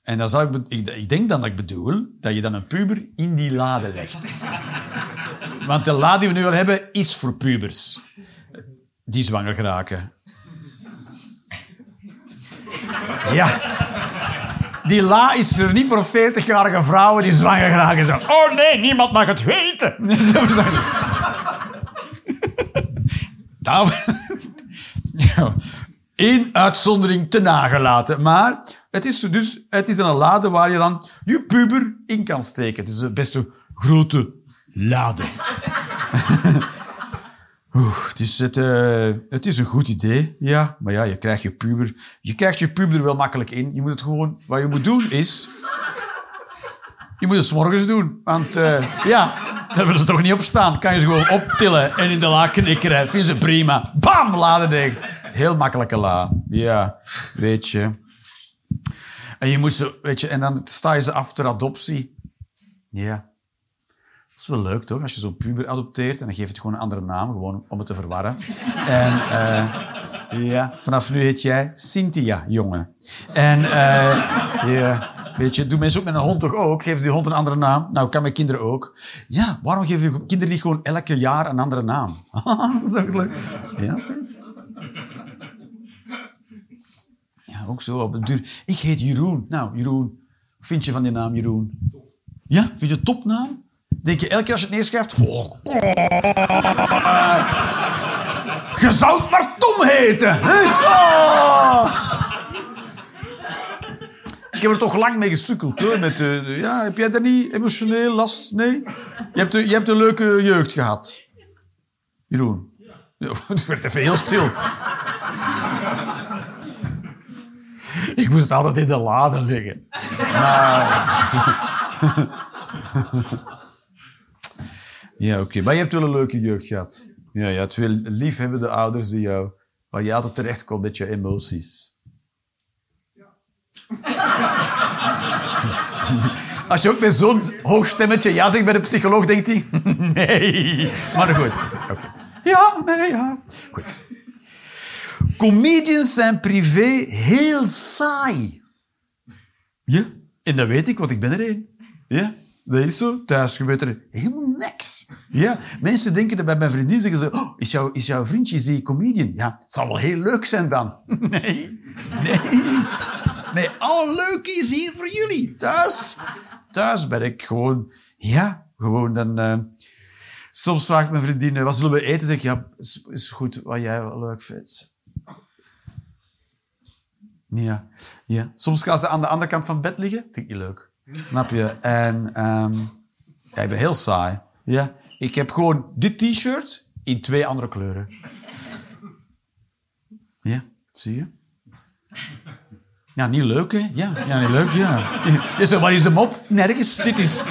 En dan zou ik, ik denk dan dat ik bedoel dat je dan een puber in die lade legt. Want de lade die we nu al hebben, is voor pubers. Die zwanger geraken. Ja. Die la is er niet voor 40-jarige vrouwen die zwanger geraken. Zo, oh nee, niemand mag het weten. [LAUGHS] Nou, ja, één uitzondering te nagelaten. Maar het is dus het is een lade waar je dan je puber in kan steken. Dus een best een grote lade. [LAUGHS] Het, is eh, het is een goed idee, ja. Maar ja, je krijgt je puber... Je krijgt je puber er wel makkelijk in. Je moet het gewoon... Wat je moet doen is... Je moet het morgens doen. Want eh, ja, daar willen ze toch niet op staan. Kan je ze gewoon optillen en in de la knikkeren. Vinden ze prima. Bam, laden dicht. Heel makkelijke la. Ja, weet je. En je moet ze, weet je, en dan sta je ze af ter adoptie. Ja. Dat is wel leuk, toch? Als je zo'n puber adopteert en dan geef je het gewoon een andere naam, gewoon om het te verwarren. [LAUGHS] En eh, ja, vanaf nu heet jij Cynthia, jongen. En eh, ja, Weet je, doen mensen ook met een hond toch ook? Geef die hond een andere naam. Nou, kan mijn kinderen ook. Ja, waarom geef je kinderen niet gewoon elke jaar een andere naam? [LAUGHS] dat is toch leuk? Ja. Ja, ook zo op de duur. Ik heet Jeroen. Nou, Jeroen, vind je van die naam Jeroen? Ja, vind je het topnaam? Denk je elke keer als je het neerschrijft... Oh, je zou maar Tom heten. Ik heb er toch lang mee gesukkeld, hoor. Met, eh, ja, heb jij daar niet emotioneel last? Nee? Je hebt, een- je hebt een leuke jeugd gehad. Jeroen. Ja, [LAUGHS] Het werd even heel stil. Ik moest altijd in de lade liggen. [LAUGHS] Ja, oké. Maar je hebt wel een leuke jeugd gehad. Ja, je had veel liefhebbende ouders die jou... Waar je altijd terecht komt met je emoties. Als je ook met zo'n hoog stemmetje ja zegt bij de psycholoog, denkt hij... [LAUGHS] Nee. Maar goed. Ja, nee, ja. Goed. Comedians zijn privé heel saai. Ja, en dat weet ik, want ik ben er één. Ja, dat is zo. Thuis gebeurt er helemaal niks. Ja, mensen denken dat bij mijn vriendin zeggen ze, oh, is, jouw, is jouw vriendje die comedian? Ja, het zal wel heel leuk zijn dan. [LAUGHS] Nee, nee. Nee, al leuk is hier voor jullie. Thuis, thuis ben ik gewoon, ja, gewoon dan... eh, soms vraagt mijn vriendin, wat zullen we eten? Zeg ik, ja, is, goed, wat jij wel leuk vindt. Ja, ja. Soms gaan ze aan de andere kant van bed liggen. Vind ik niet leuk. Snap je? En ehm, ja, ik ben heel saai. Ja. Ik heb gewoon dit t-shirt in twee andere kleuren. Ja, zie je? Ja, niet leuk, hè? Ja, ja niet leuk, ja. Zegt, waar is de mop? Nergens. Dit is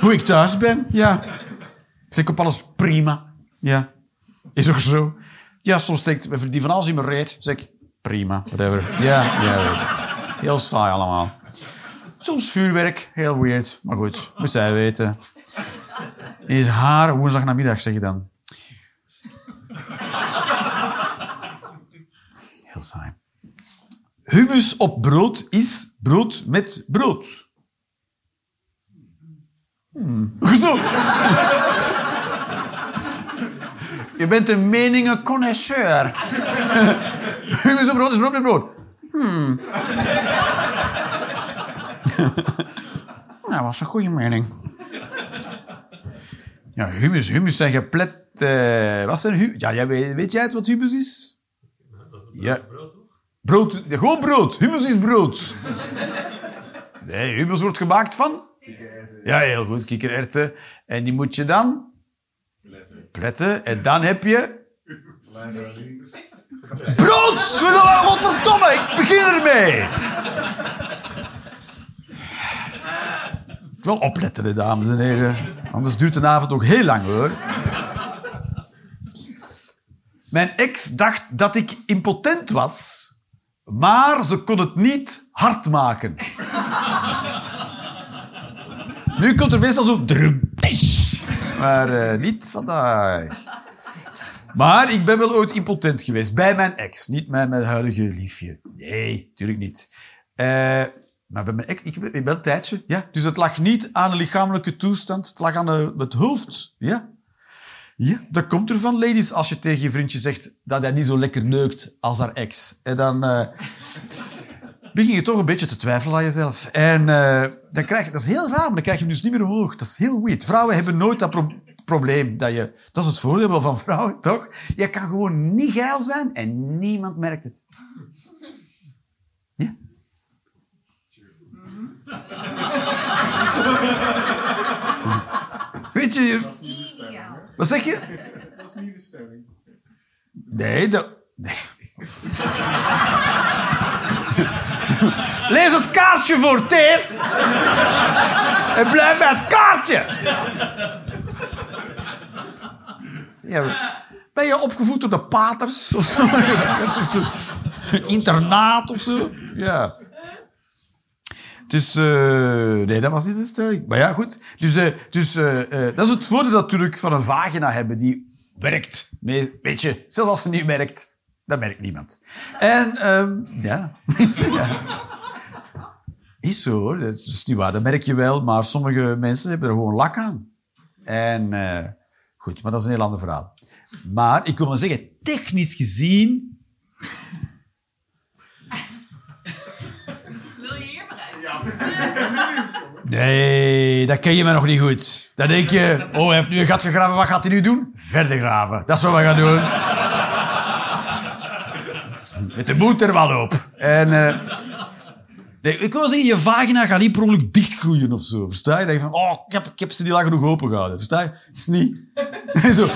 hoe ik thuis ben. Ja. Ik zeg, ik op alles prima. Ja. Is ook zo. Ja, soms mijn vriendin van alles in mijn reet. Zeg ik, prima, whatever. Ja, ja. Heel saai allemaal. Soms vuurwerk, heel weird. Maar goed, moet zij weten. Is haar woensdag namiddag, zeg je dan. Heel saai. Hummus op brood is brood met brood. Hmm. Je bent een meningen connoisseur. [LAUGHS] Hummus op brood is brood met brood. Hmm. [LAUGHS] nou, was een goede mening. Ja, hummus. Hummus zijn geplet... eh, wat zijn hummus? Ja, weet, weet jij het wat hummus is? Ja. Brood, gewoon brood. Hummus is brood. Nee, hummus wordt gemaakt van... Ja, heel goed. Kikkererwten. En die moet je dan... Pletten. En dan heb je... Brood! Godverdomme, ik begin ermee. Wel opletten, dames en heren. Anders duurt de avond ook heel lang, hoor. Mijn ex dacht dat ik impotent was, maar ze kon het niet hard maken. Nu komt er meestal zo... drumtisch. Maar eh, niet vandaag. Maar ik ben wel ooit impotent geweest. Bij mijn ex. Niet bij mijn huidige liefje. Nee, natuurlijk niet. Eh, maar bij mijn ex... Ik, ik ben een tijdje. Ja. Dus het lag niet aan de lichamelijke toestand. Het lag aan de- het hoofd. Ja. Ja, dat komt ervan, ladies. Als je tegen je vriendje zegt dat hij niet zo lekker neukt als haar ex. En dan... eh, [LAUGHS] begin je toch een beetje te twijfelen aan jezelf. En eh, dan krijg je, dat is heel raar, maar dan krijg je hem dus niet meer omhoog. Dat is heel weird. Vrouwen hebben nooit dat pro- probleem dat je... Dat is het voordeel van vrouwen, toch? Je kan gewoon niet geil zijn en niemand merkt het. Weet je... je- Wat zeg je? Dat is niet de stelling. Nee, dat... Nee. Lees het kaartje voor, Teef. En blijf bij het kaartje. Ja, ben je opgevoed door de paters of zo? [LAUGHS] Of zo? Internaat of zo? Ja. Dus, eh, nee, dat was niet de stelling. Maar ja, goed. Dus, eh, dus eh, dat is het voordeel natuurlijk van een vagina hebben die werkt. Nee, weet je, zelfs als ze niet werkt, dat merkt niemand. En, ehm, ja. [LAUGHS] ja. Is zo hoor, dat is niet waar. Dat merk je wel, maar sommige mensen hebben er gewoon lak aan. En goed, maar dat is een heel ander verhaal. Maar ik wil maar zeggen, technisch gezien Wil je hier maar uit? Nee, dat ken je me nog niet goed. Dan denk je, oh, hij heeft nu een gat gegraven, wat gaat hij nu doen? Verder graven. Dat is wat we gaan doen. Met de moed er wel op. En, eh, nee, ik wil zeggen, je vagina gaat niet per ongeluk dichtgroeien of zo. Versta je? Dat je van, oh, ik heb, ik heb ze niet lang genoeg open gehouden. Versta je? Is niet. [LAUGHS] zo.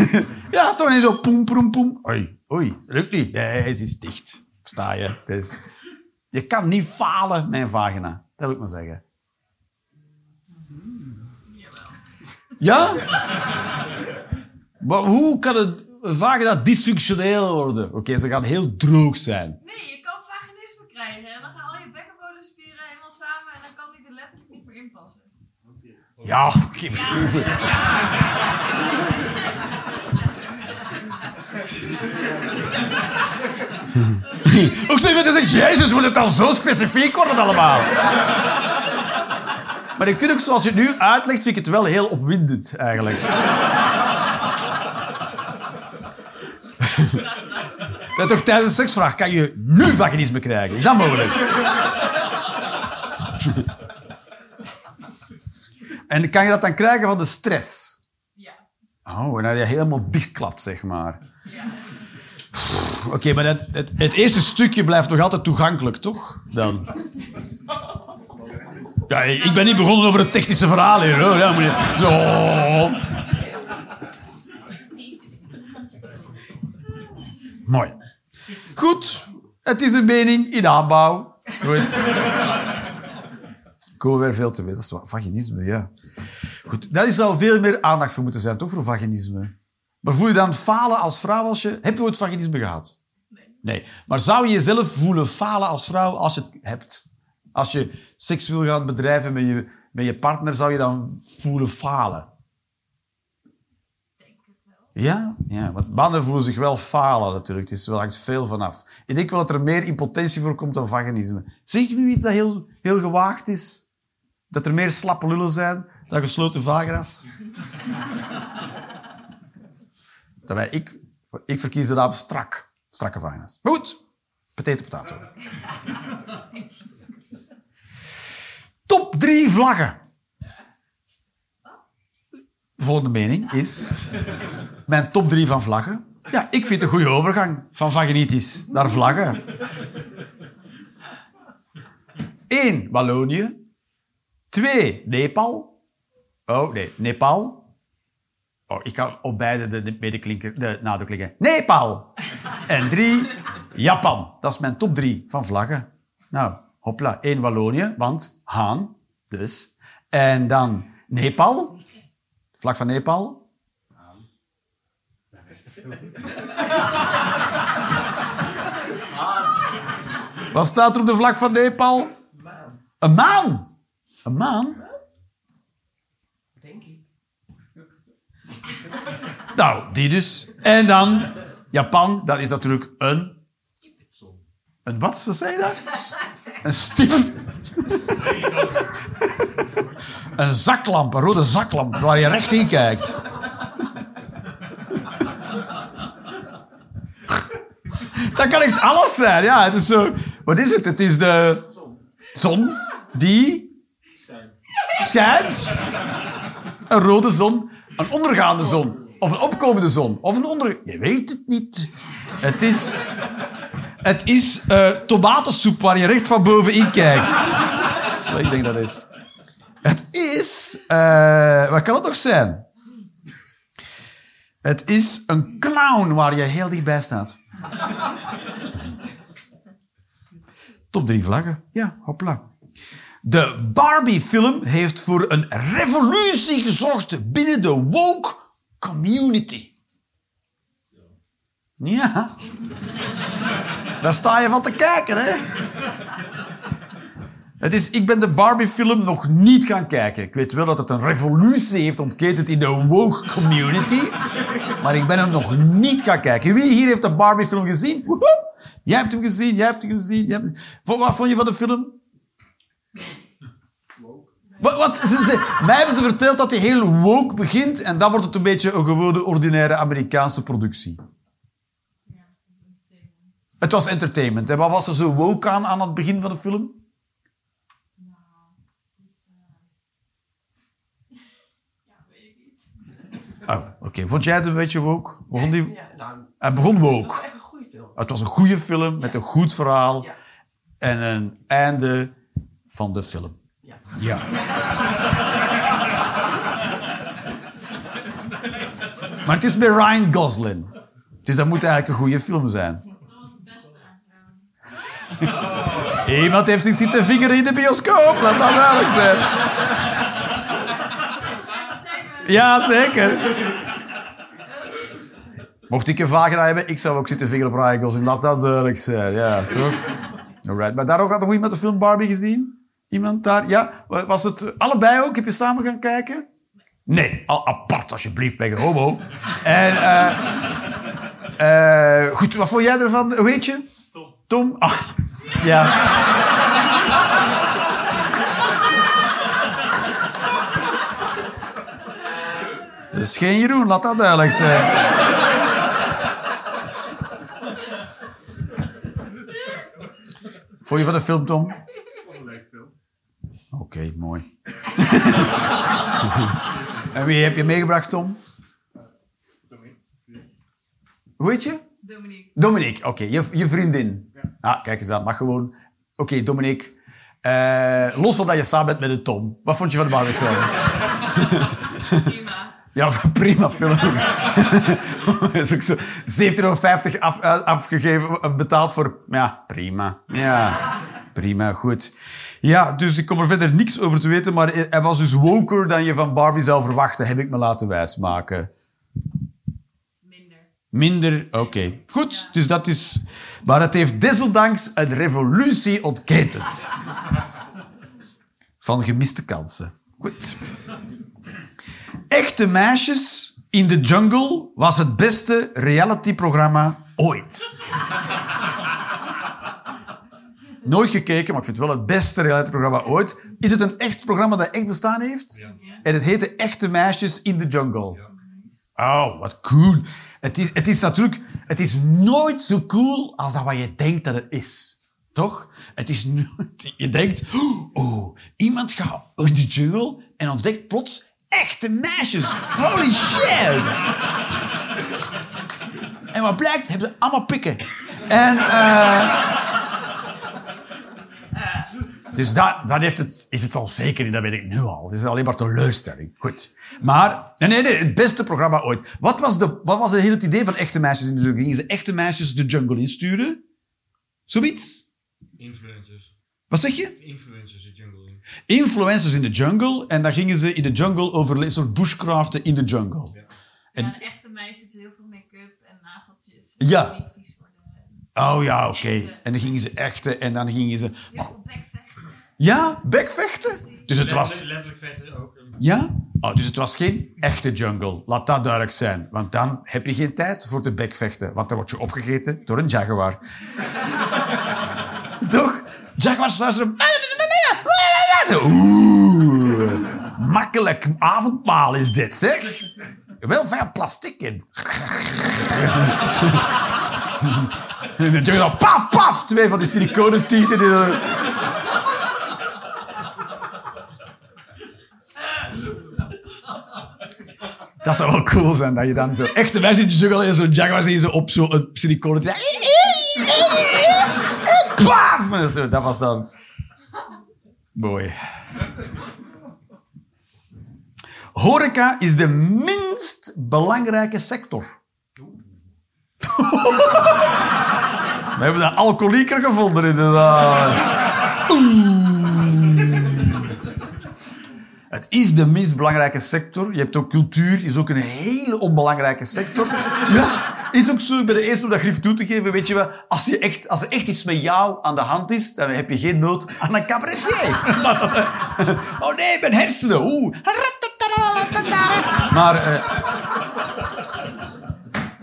[LAUGHS] ja, toch niet zo poem, poem, poem. Oei, oei, lukt niet. Nee, het is dicht. Versta je? Het is... Je kan niet falen met een vagina. Dat wil ik maar zeggen. Ja? Maar hoe kan het een vagina dysfunctioneel worden? Oké, ze gaan heel droog zijn. Nee, je kan vaginisme krijgen en dan gaan al je bekkenbodemspieren helemaal samen en dan kan die er letterlijk niet voor inpassen. Ja, oké, misschien. Ook zo iemand die zegt, jezus, moet het dan zo specifiek worden allemaal? Maar ik vind ook, zoals je het nu uitlegt, vind ik het wel heel opwindend, eigenlijk. Dat ook tijdens de seksvraag kan je nu vaginisme krijgen. Is dat mogelijk? En kan je dat dan krijgen van de stress? Ja. Oh, en dat je helemaal dichtklapt, zeg maar. Ja. Oké, maar het, eerste stukje blijft nog altijd toegankelijk, toch? Dan. Ja, ik ben niet begonnen over het technische verhaal hier, hoor. Ja. Zo. Mooi. Goed, het is een mening in aanbouw. Goed. Hoor weer veel te weten. Dat is vaginisme, ja. Goed, daar zou veel meer aandacht voor moeten zijn, toch, voor vaginisme? Maar voel je dan falen als vrouw als je... Heb je ooit vaginisme gehad? Nee. Nee. Maar zou je jezelf voelen falen als vrouw als je het hebt? Als je seks wil gaan bedrijven met je, met je partner, zou je dan voelen falen? Denk het wel. Ja? Ja, want mannen voelen zich wel falen natuurlijk. Het is wel hangt veel vanaf. Ik denk wel dat er meer impotentie voorkomt dan vaginisme. Zeg ik nu iets dat heel, heel gewaagd is? Dat er meer slappe lullen zijn dan gesloten vagina's? [LAUGHS] Terwijl ik, ik verkies de naam strak. Strakke vagina's. Maar goed, potato potato. Top drie vlaggen. De volgende mening is... Mijn top drie van vlaggen. Ja, ik vind een goede overgang van vaginitis naar vlaggen. Eén, Wallonië. Twee, Nepal. Oh, nee, Nepal. Oh, ik kan op beide de, de medeklinker, de nadruk leggen. Nepal. En drie, Japan. Dat is mijn top drie van vlaggen. Nou, hopla. Eén Wallonië, want Haan, dus. En dan Nepal. Vlag van Nepal. Wat staat er op de vlag van Nepal? Een maan. Een maan? Denk ik. Nou, die dus. En dan Japan, dat is natuurlijk een... Een wat? Wat zei je daar? Een stip. Een zaklamp, een rode zaklamp, waar je recht in kijkt. Dat kan echt alles zijn, ja. Het is zo... Wat is het? Het is de zon die schijnt. Een rode zon, een ondergaande zon. Of een opkomende zon. Of een onder... Je weet het niet. Het is... Het is eh, tomatensoep waar je recht van bovenin kijkt. Zo, ik denk dat is. Het is... eh, wat kan het nog zijn? Het is een clown waar je heel dichtbij staat. Top drie vlaggen. Ja, hopla. De Barbie-film heeft voor een revolutie gezorgd binnen de woke community. Ja. Daar sta je van te kijken, hè? Het is, ik ben de Barbie-film nog niet gaan kijken. Ik weet wel dat het een revolutie heeft ontketend in de woke community. Maar ik ben hem nog niet gaan kijken. Wie hier heeft de Barbie-film gezien? Jij hebt hem gezien, jij hebt hem gezien. Jij hebt... Wat vond je van de film? Wat, wat, ze, ze- mij hebben ze verteld dat hij heel woke begint en dan wordt het een beetje een gewone, ordinaire Amerikaanse productie. Ja, dat is entertainment. Het was entertainment. En wat was er zo woke aan aan het begin van de film? Nou, het is... eh, [LAUGHS] ja, weet ik niet. Oh, oké. Vond jij het een beetje woke? Begon die... Ja, nou, Hij begon het woke. was echt een goede film. Het was een goede film met een goed verhaal Ja. en een einde van de film. Ja. Ja. maar het is met Ryan Gosling. Dus dat moet eigenlijk een goede film zijn. Dat was het beste aan. [LAUGHS] Iemand heeft zich zitten vingeren in de bioscoop. Laat dat duidelijk zijn. Ja, zeker. Mocht ik een vagina hebben, ik zou ook zitten vingeren op Ryan Gosling. Laat dat duidelijk zijn. Ja, toch? Alright. Maar daarom had nog iemand de film Barbie gezien? Iemand daar? Ja? Was het allebei ook? Heb je samen gaan kijken? Nee, al apart alsjeblieft, ben je een homo. En, eh, eh, goed, wat vond jij ervan? Hoe heet je? Tom. Tom? Ah, ja. Dat is geen Jeroen, laat dat duidelijk zijn. Vond je van de film, Tom? Wat een leuke film. Oké, mooi. [LAUGHS] en wie heb je meegebracht, Tom? Hoe heet je? Dominique. Dominique, oké, je, je vriendin. Ah, kijk eens, dat mag gewoon. Oké, Dominique. Eh, los van dat je samen bent met een Tom. Wat vond je van de Barbie film? Prima. Ja, [LAUGHS] prima film. Dat [LAUGHS] is ook zo 17,50 euro af, eh, afgegeven, betaald voor... Ja, prima. Ja, prima, goed. Ja, dus ik kom er verder niks over te weten, maar hij was dus woker dan je van Barbie zou verwachten, heb ik me laten wijsmaken. Minder. Minder, oké. Goed, dus dat is... Maar het heeft desondanks een revolutie ontketend. [LAUGHS] Van gemiste kansen. Goed. Echte meisjes in de jungle was het beste realityprogramma ooit. Nooit gekeken, maar ik vind het wel het beste realityprogramma ooit. Is het een echt programma dat echt bestaan heeft? En het heette Echte Meisjes in de Jungle. Oh, wat cool. Het is, het is natuurlijk... Het is nooit zo cool als dat wat je denkt dat het is. Toch? Het is nooit... [LAUGHS] Je denkt... Oh, iemand gaat in de jungle en ontdekt plots echte meisjes. Holy shit! En wat blijkt, hebben ze allemaal pikken. En... eh dus dat, dat heeft het, is het al zeker niet, dat weet ik nu al. Het is alleen maar teleurstelling. Goed. Maar, nee, nee, het beste programma ooit. Wat was, de, wat was het hele idee van echte meisjes in de jungle? Gingen ze echte meisjes de jungle insturen? Zoiets? Influencers. Wat zeg je? Influencers de jungle in. Influencers in de jungle. En dan gingen ze in de jungle overleven, een soort bushcraften in de jungle. En- Ja, echte meisje is heel veel make-up en nageltjes. Ja. Die Niet vies worden. Oh ja, oké. En dan gingen ze echte, en dan gingen ze... Heel veel. Ja, bekvechten? Dus het was... Let- Letterlijk vechten ook. Ja? Oh, dus het was geen echte jungle. Laat dat duidelijk zijn. Want dan heb je geen tijd voor te bekvechten. Want dan word je opgegeten door een jaguar. [LAUGHS] Toch? Jaguars luisteren... Oeh. Makkelijk avondmaal is dit, zeg. Wel veel plastic in. [LAUGHS] En de jungle, paf, paf. Twee van die siliconen tieten. Die er... Dat zou wel cool zijn, dat je dan zo... Echte in de jungle en zo'n jaguar zie zo op zo'n siliconen... Paf! En Zo, dat was dan... Mooi. Horeca is de minst belangrijke sector. [LAUGHS] We hebben een alcoholieker gevonden in de zaal. Het is de minst belangrijke sector. Je hebt ook cultuur, is ook een hele onbelangrijke sector. [LAUGHS] Ja, is ook zo. Ik ben de eerste om dat grif toe te geven. Weet je wel, als, je echt, als er echt iets met jou aan de hand is, dan heb je geen nood aan een cabaretier. [LAUGHS] Eh, oh nee, mijn hersenen. Oeh. [LAUGHS] Maar... eh,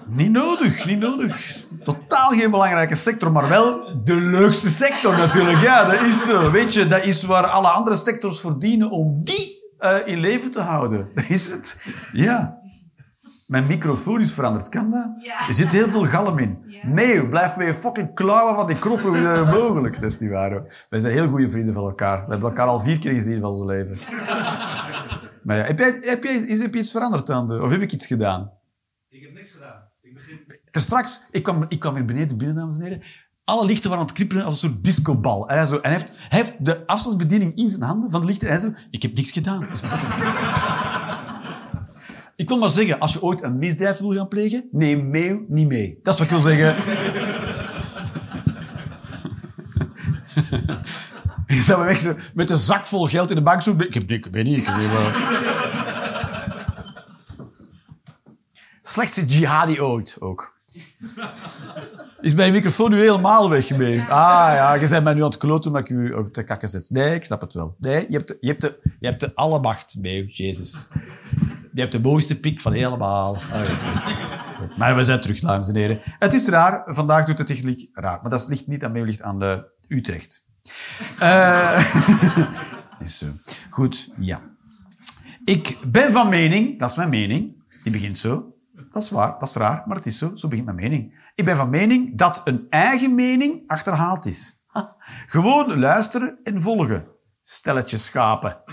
niet nodig, niet nodig. Totaal geen belangrijke sector, maar wel de leukste sector natuurlijk. Ja, dat is zo. Weet je, dat is waar alle andere sectors verdienen om die eh, in leven te houden. [LAUGHS] Dat is het. Ja. Mijn microfoon is veranderd, kan dat? Ja. Er zit heel veel galm in. Ja. Nee, blijf weer fucking klauwen van die kroppen hoe dat mogelijk. Dat is niet waar. Hoor. Wij zijn heel goede vrienden van elkaar. We hebben elkaar al vier keer gezien van ons leven. [LAUGHS] Maar ja, heb, jij, heb, jij, is, heb je iets veranderd dan? Of heb ik iets gedaan? Ik heb niks gedaan. Ik begin... Ter straks, ik kwam, ik kwam hier beneden binnen, dames en heren. Alle lichten waren aan het krippelen als een soort discobal. En hij, zo, en heeft, heeft de afstandsbediening in zijn handen van de lichten. En hij zo, ik heb niks gedaan. Ik wil maar zeggen, als je ooit een misdrijf wil gaan plegen, neem mee, niet mee. Dat is wat ik wil zeggen. [LAUGHS] Je zou zo met een zak vol geld in de bank zo... Ik heb ik weet niet, ik weet niet. Slechtste jihadi ooit, ook. Is mijn microfoon nu helemaal weg mee? Ah ja, je bent mij nu aan het kloten omdat ik u op de kakken zet. Nee, ik snap het wel. Nee, je hebt de, je hebt de, je hebt de alle macht mee, Jezus. Je hebt de mooiste piek van helemaal. Oké. Maar we zijn terug, dames en heren. Het is raar, vandaag doet de techniek raar. Maar dat ligt niet aan mij, ligt aan de Utrecht. Eh [LAUGHS] is zo. Goed, ja. Ik ben van mening, dat is mijn mening, die begint zo. Dat is waar, dat is raar, maar het is zo. Zo begint mijn mening. Ik ben van mening dat een eigen mening achterhaald is. Gewoon luisteren en volgen. Stelletje schapen.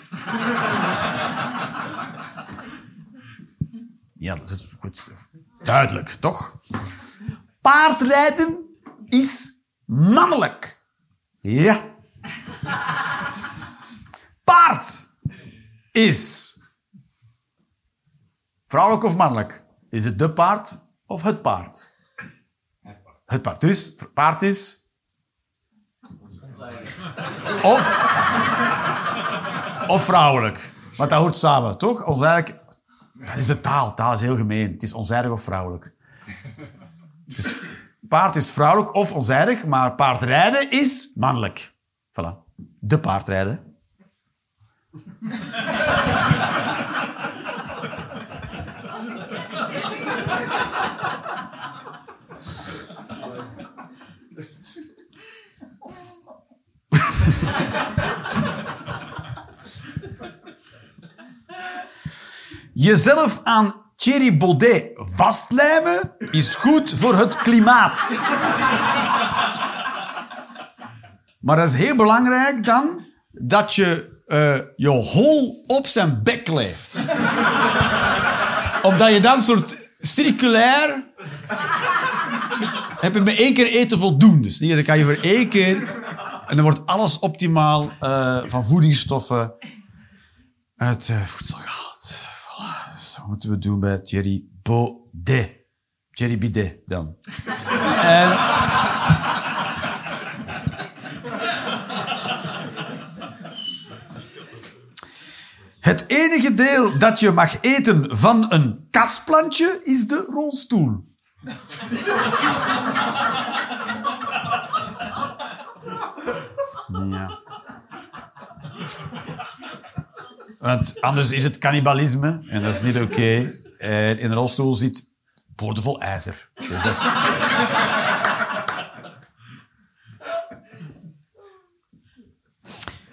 Ja, dat is goed. Duidelijk, toch? Paardrijden is mannelijk. Ja. Paard is vrouwelijk of mannelijk. Is het de paard of het paard? Het paard. Dus paard is. Of. Of vrouwelijk. Want dat hoort samen, toch? Onzijdig. Dat is de taal. Taal is heel gemeen. Het is onzijdig of vrouwelijk. Dus paard is vrouwelijk of onzijdig, maar paardrijden is mannelijk. Voilà. De paardrijden. Jezelf aan Thierry Baudet vastlijmen is goed voor het klimaat. Maar dat is heel belangrijk dan dat je eh, je hol op zijn bek leeft. Omdat je dan soort circulair... heb je met één keer eten voldoende. Dus dan kan je voor één keer... En dan wordt alles optimaal eh, van voedingsstoffen uit eh, voedsel gehaald. Dat moeten we doen bij Thierry Baudet. Thierry Bidet dan. [LAUGHS] Het enige deel dat je mag eten van een kasplantje is de rolstoel. Ja. Want anders is het cannibalisme en dat is niet oké. En in een rolstoel zit boordevol ijzer. Dus is...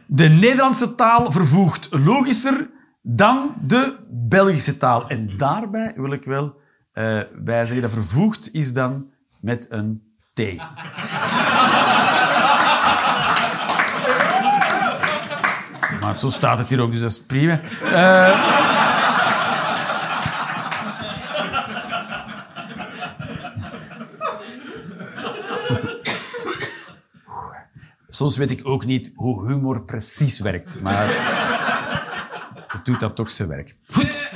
De Nederlandse taal vervoegt logischer dan de Belgische taal. En daarbij wil ik wel eh bij dat vervoegd is dan met een T. Maar zo staat het hier ook, dus dat is prima. Eh, Soms weet ik ook niet hoe humor precies werkt, maar het doet dan toch zijn werk. Goed.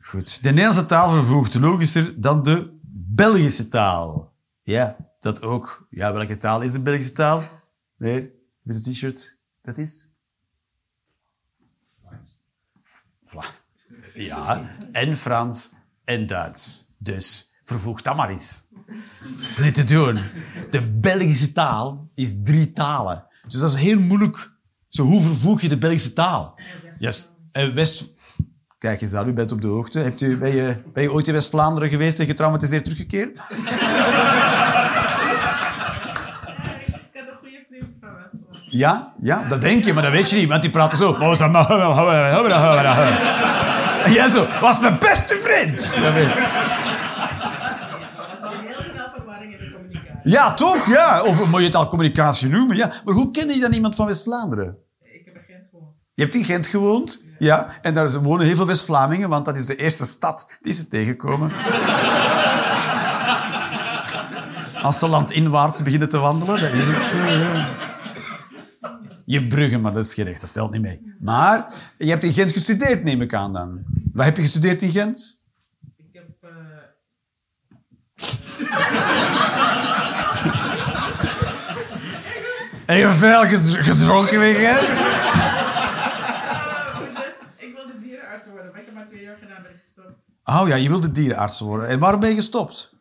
Goed. De Nederlandse taal vervoegt logischer dan de Belgische taal. Ja, dat ook. Ja, welke taal is de Belgische taal? Weer, met de t-shirt. Dat is? Vla. Ja, en Frans en Duits. Dus vervoeg dat maar eens. Dat te doen. De Belgische taal is drie talen. Dus dat is heel moeilijk. Zo, hoe vervoeg je de Belgische taal? Yes. En West... Kijk eens aan, u bent op de hoogte. Hebt u, ben, je, ben je ooit in West-Vlaanderen geweest en getraumatiseerd teruggekeerd? Ik had een goede vriend van Westland. Ja, ja, dat denk je, maar dat weet je niet, want die praten zo. En jij zo, was mijn beste vriend. Dat weet- Dat was al heel snel verwarring in de communicatie. Ja, toch? Ja. Of moet je het al communicatie noemen? Ja. Maar hoe kende je dan iemand van West-Vlaanderen? Ik heb in Gent gewoond. Je hebt in Gent gewoond. Ja. En daar wonen heel veel West-Vlamingen, want dat is de eerste stad die ze tegenkomen. Als ze landinwaarts beginnen te wandelen, dat is ook zo. ja. Je bruggen, maar dat is geen recht, dat telt niet mee. Maar je hebt in Gent gestudeerd, neem ik aan dan. Wat heb je gestudeerd in Gent? Ik heb... eh [LAUGHS] En je veel ged- gedronken in Gent? het? Ik wilde dierenarts worden, maar ik heb maar twee jaar gedaan ben ik gestopt. Oh ja, je wilde dierenarts worden. En waarom ben je gestopt?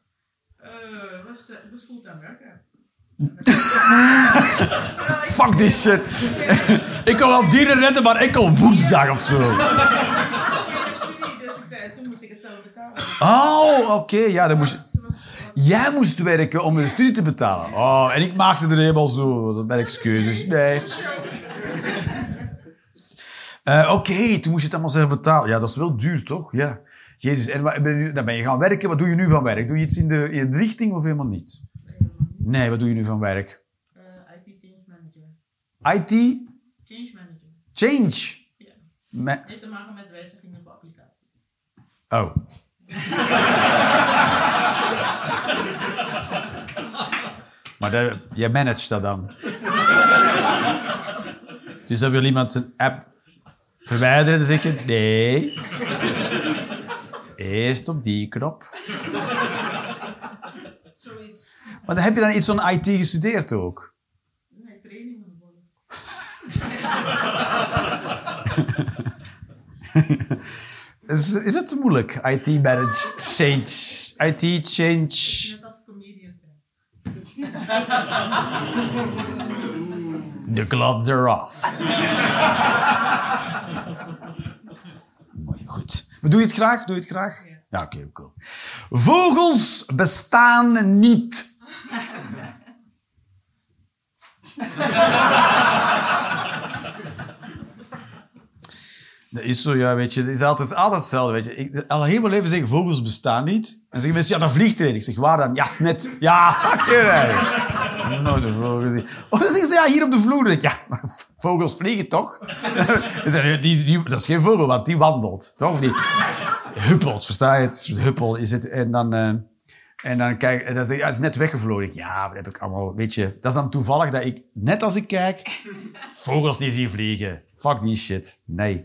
Eh, uh, was. [LAUGHS] Fuck this shit. [LAUGHS] ik kan wel dieren redden, maar enkel woensdag of zo. Ik ik, toen moest ik het zelf betalen. Oh, oké. Ja, dan moest Jij moest werken om de studie te betalen. Oh, en ik maakte er helemaal zo. Dat ben excuses. Nee. Eh, oké, toen moest je het allemaal zelf betalen. Ja, dat is wel duur, toch? Ja. Jezus, en wat- ben je- dan ben je gaan werken. Wat doe je nu van werk? Doe je iets in de, in de richting of helemaal niet? Nee, wat doe je nu van werk? Eh, IT Change Manager. IT? Change Manager. Change? Ja. Me- Heeft te maken met wijzigingen voor applicaties. Oh. [LAUGHS] maar dat, jij managt dat dan. [LAUGHS] dus dan wil iemand zijn app verwijderen, dan zeg je nee. Eerst op die knop. Zoiets. Maar dan heb je dan iets van IT gestudeerd ook. Nee, trainingen voor. [LAUGHS] Is, is het te moeilijk? IT manage, change, IT change. Net als comedians zijn. The gloves are off. [LAUGHS] Goed. Maar doe je het graag? Doe je het graag? Ja. Oké, cool. Vogels bestaan niet. Dat is zo, ja, weet je. Het is altijd, altijd hetzelfde, weet je. Ik, al heel mijn leven zeggen vogels bestaan niet. En zeggen mensen, ja, dat vliegt er. Ik zeg, waar dan? Ja, net. Ja, fuck je. Hè. Nooit een vogel gezien. Of dan zeggen ze, ja, hier op de vloer. Ik, ja, vogels vliegen toch? [LAUGHS] Die, dat is geen vogel, want die wandelt. Toch? Die huppelt, versta je het? Huppel is het. En dan... eh, en dan kijk, en het is net weggevlogen. Ja, dat heb ik allemaal, weet je. Dat is dan toevallig dat ik, net als ik kijk, vogels die zie vliegen. Fuck die shit. Nee.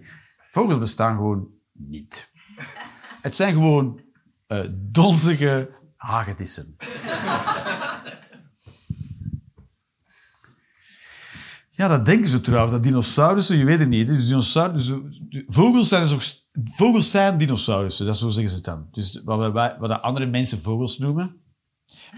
Vogels bestaan gewoon niet. Het zijn gewoon eh donzige hagedissen. Ja, dat denken ze trouwens, dat dinosaurussen, je weet het niet. Dus dinosaurussen, vogels, zijn dus ook, vogels zijn dinosaurussen, dat zo zeggen ze het dan. Dus wat, wat de andere mensen vogels noemen.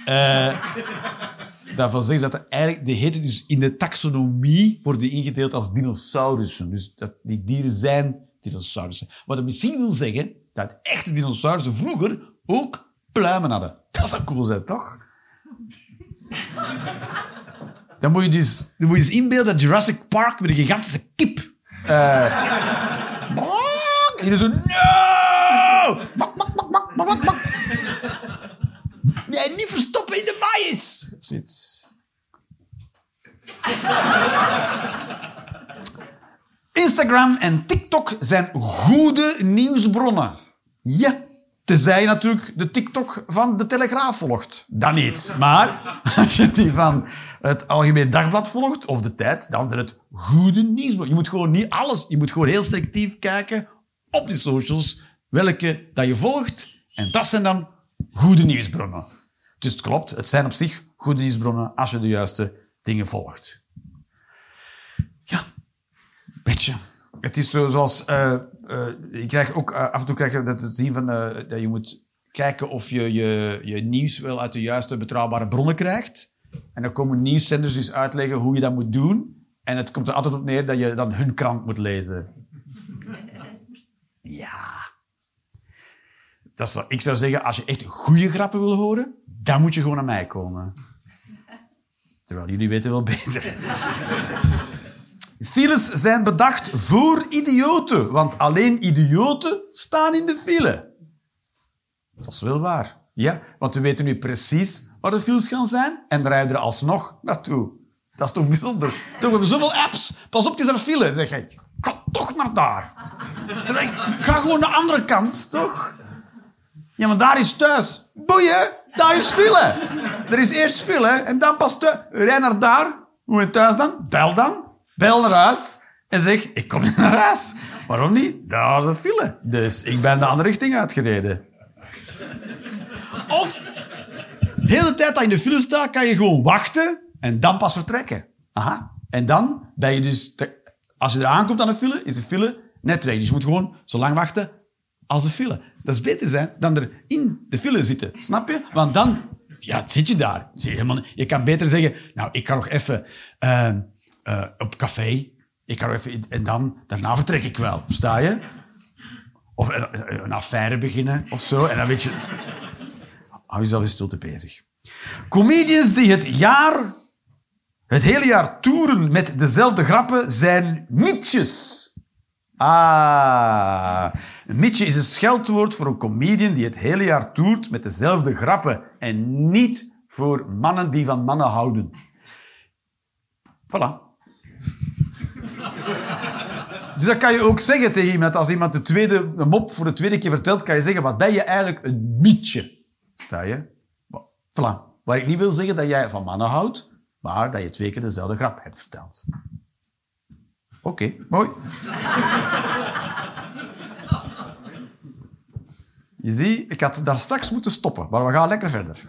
eh, [LAUGHS] daarvan zeggen ze dat eigenlijk, die heten dus in de taxonomie worden ingedeeld als dinosaurussen. Dus dat, die dieren zijn dinosaurussen. Wat dat misschien wil zeggen dat echte dinosaurussen vroeger ook pluimen hadden. Dat zou cool zijn, toch? Dan moet je dus, dan moet je dus inbeelden dat Jurassic Park met een gigantische kip. bak, en je zo, no! Bak, bak, bak, bak, bak, bak, niet verstoppen in de maïs. Zoiets. Instagram en TikTok zijn goede nieuwsbronnen. Ja, tenzij natuurlijk de TikTok van de Telegraaf volgt. Dan niet. Maar als je die van het Algemeen Dagblad volgt, of de Tijd, dan zijn het goede nieuwsbronnen. Je moet gewoon niet alles, je moet gewoon heel selectief kijken op die socials, welke dat je volgt. En dat zijn dan goede nieuwsbronnen. Dus het klopt, het zijn op zich goede nieuwsbronnen als je de juiste dingen volgt. Ja, weet je. Het is zo, zoals... eh, je krijgt ook eh, af en toe krijg je dat te zien van, eh, dat je moet kijken of je, je je nieuws wel uit de juiste betrouwbare bronnen krijgt. En dan komen nieuwszenders dus uitleggen hoe je dat moet doen. En het komt er altijd op neer dat je dan hun krant moet lezen. [LAUGHS] Ja. dat is, ik zou zeggen, als je echt goede grappen wil horen, dan moet je gewoon naar mij komen. [LAUGHS] Terwijl jullie weten wel beter. [LAUGHS] Files zijn bedacht voor idioten, want alleen idioten staan in de file. Dat is wel waar. Ja, want we weten nu precies waar de files gaan zijn en rijden er alsnog naartoe. Dat is toch bijzonder? We hebben zoveel apps. Pas op, het is een file. Zeg je, ga toch naar daar. Ga gewoon naar de andere kant, toch? Ja, maar daar is thuis. Boeien, daar is file. Er is eerst file en dan pas thuis. Rij naar daar. Hoe je thuis dan? Bel dan. Bel naar huis. En zeg, ik kom naar huis. Waarom niet? Daar is een file. Dus ik ben de andere richting uitgereden. Of, de hele tijd dat je in de file staat, kan je gewoon wachten en dan pas vertrekken. Aha. En dan ben je dus... Als je er aankomt aan de file, is de file net weg. Dus je moet gewoon zo lang wachten als de file. Dat is beter zijn dan er in de file zitten. Snap je? Want dan ja, zit je daar. Je, je kan beter zeggen, nou, ik kan nog even eh, eh, op café. Ik nog even... En dan, daarna vertrek ik wel. Sta je? Of een, affaire beginnen of zo. En dan weet je... Hou jezelf in stilte bezig. Comedians die het jaar... Het hele jaar toeren met dezelfde grappen zijn mietjes. Ah, een mietje is een scheldwoord voor een comedian die het hele jaar toert met dezelfde grappen en niet voor mannen die van mannen houden. Voilà. [LAUGHS] Dus dat kan je ook zeggen tegen iemand. Als iemand de, tweede, de mop voor de tweede keer vertelt, kan je zeggen, wat ben je eigenlijk een mietje? Sta je? Voilà. Waar ik niet wil zeggen dat jij van mannen houdt, maar dat je twee keer dezelfde grap hebt verteld. Oké, mooi. [LAUGHS] Je ziet, ik had daar straks moeten stoppen, maar we gaan lekker verder. [LAUGHS]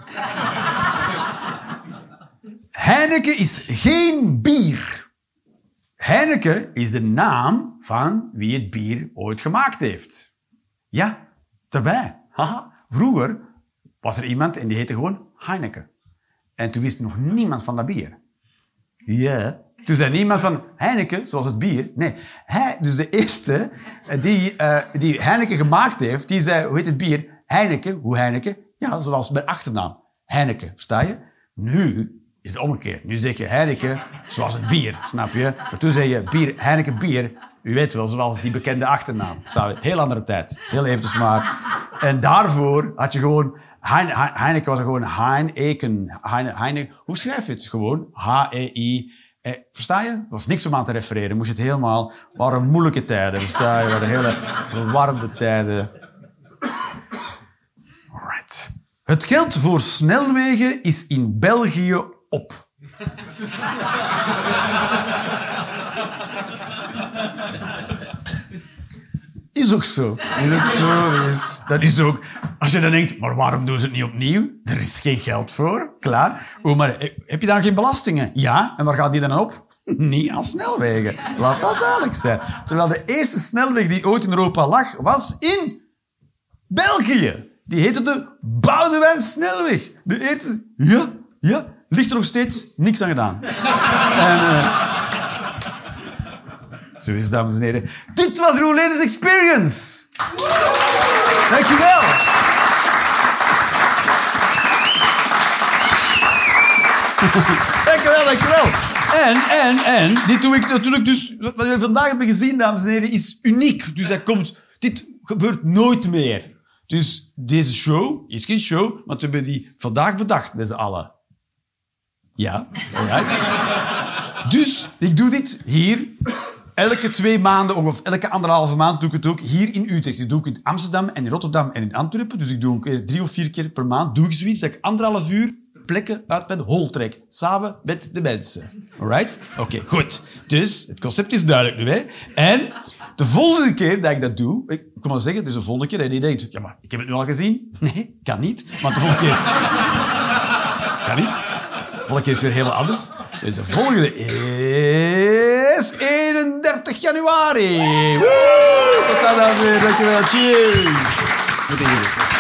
Heineken is geen bier. Heineken is de naam van wie het bier ooit gemaakt heeft. Ja, daarbij. Haha. Vroeger was er iemand en die heette gewoon Heineken. En toen wist nog niemand van dat bier. Ja. Toen zei niemand van Heineken, zoals het bier. Nee, hij, dus de eerste eh, die, eh, die Heineken gemaakt heeft, die zei, hoe heet het bier? Heineken, hoe Heineken? Ja, zoals mijn achternaam. Heineken, versta je? Nu is het omgekeerd. Nu zeg je Heineken, zoals het bier, snap je? Maar toen zei je bier, Heineken bier, u weet wel, zoals die bekende achternaam. Heel andere tijd. Heel eventjes maar. En daarvoor had je gewoon... Hein, Hein- Heineken was gewoon Heineken. Heine, Heine, hoe schrijf je het? Gewoon H-E-I... Eh, versta je? Er was niks om aan te refereren. Moest je het helemaal... Het waren moeilijke tijden, versta je? Het waren hele verwarde tijden. Alright. Het geld voor snelwegen is in België op. Is ook zo. Is ook zo. Dat is ook... Als je dan denkt, maar waarom doen ze het niet opnieuw? Er is geen geld voor. Klaar. Oh, maar eh, heb je dan geen belastingen? Ja. En waar gaat die dan op? [LAUGHS] Niet aan snelwegen. Laat dat duidelijk zijn. Terwijl de eerste snelweg die ooit in Europa lag, was in België. Die heette de Boudewijn Snelweg. De eerste... Ja, ja. Ligt er nog steeds niks aan gedaan. en... eh, zo is het, dames en heren. Dit was Roelen's Experience. Dankjewel. [LAUGHS] Dankjewel, dankjewel. En, en, en, dit doe ik natuurlijk dus... Wat we vandaag hebben gezien, dames en heren, is uniek. Dus dat komt... Dit gebeurt nooit meer. Dus deze show is geen show, want we hebben die vandaag bedacht met z'n allen. Ja, alright. Dus ik doe dit hier elke twee maanden, of elke anderhalve maand doe ik het ook hier in Utrecht. Ik doe ik in Amsterdam en in Rotterdam en in Antwerpen. Dus ik doe een keer drie of vier keer per maand doe ik zoiets dat ik anderhalf uur plekken uit mijn hol trek. Samen met de mensen. Alright? Oké, goed. Dus het concept is duidelijk nu, hè. En de volgende keer dat ik dat doe, ik kom maar zeggen, dus de volgende keer dat je denkt, ja, maar ik heb het nu al gezien. Nee, kan niet. Want de volgende keer... [LAUGHS] kan niet. De volgende keer is weer heel anders. Dus de volgende is 31 januari. Woe! Tot dan, heren. Dankjewel. Cheers.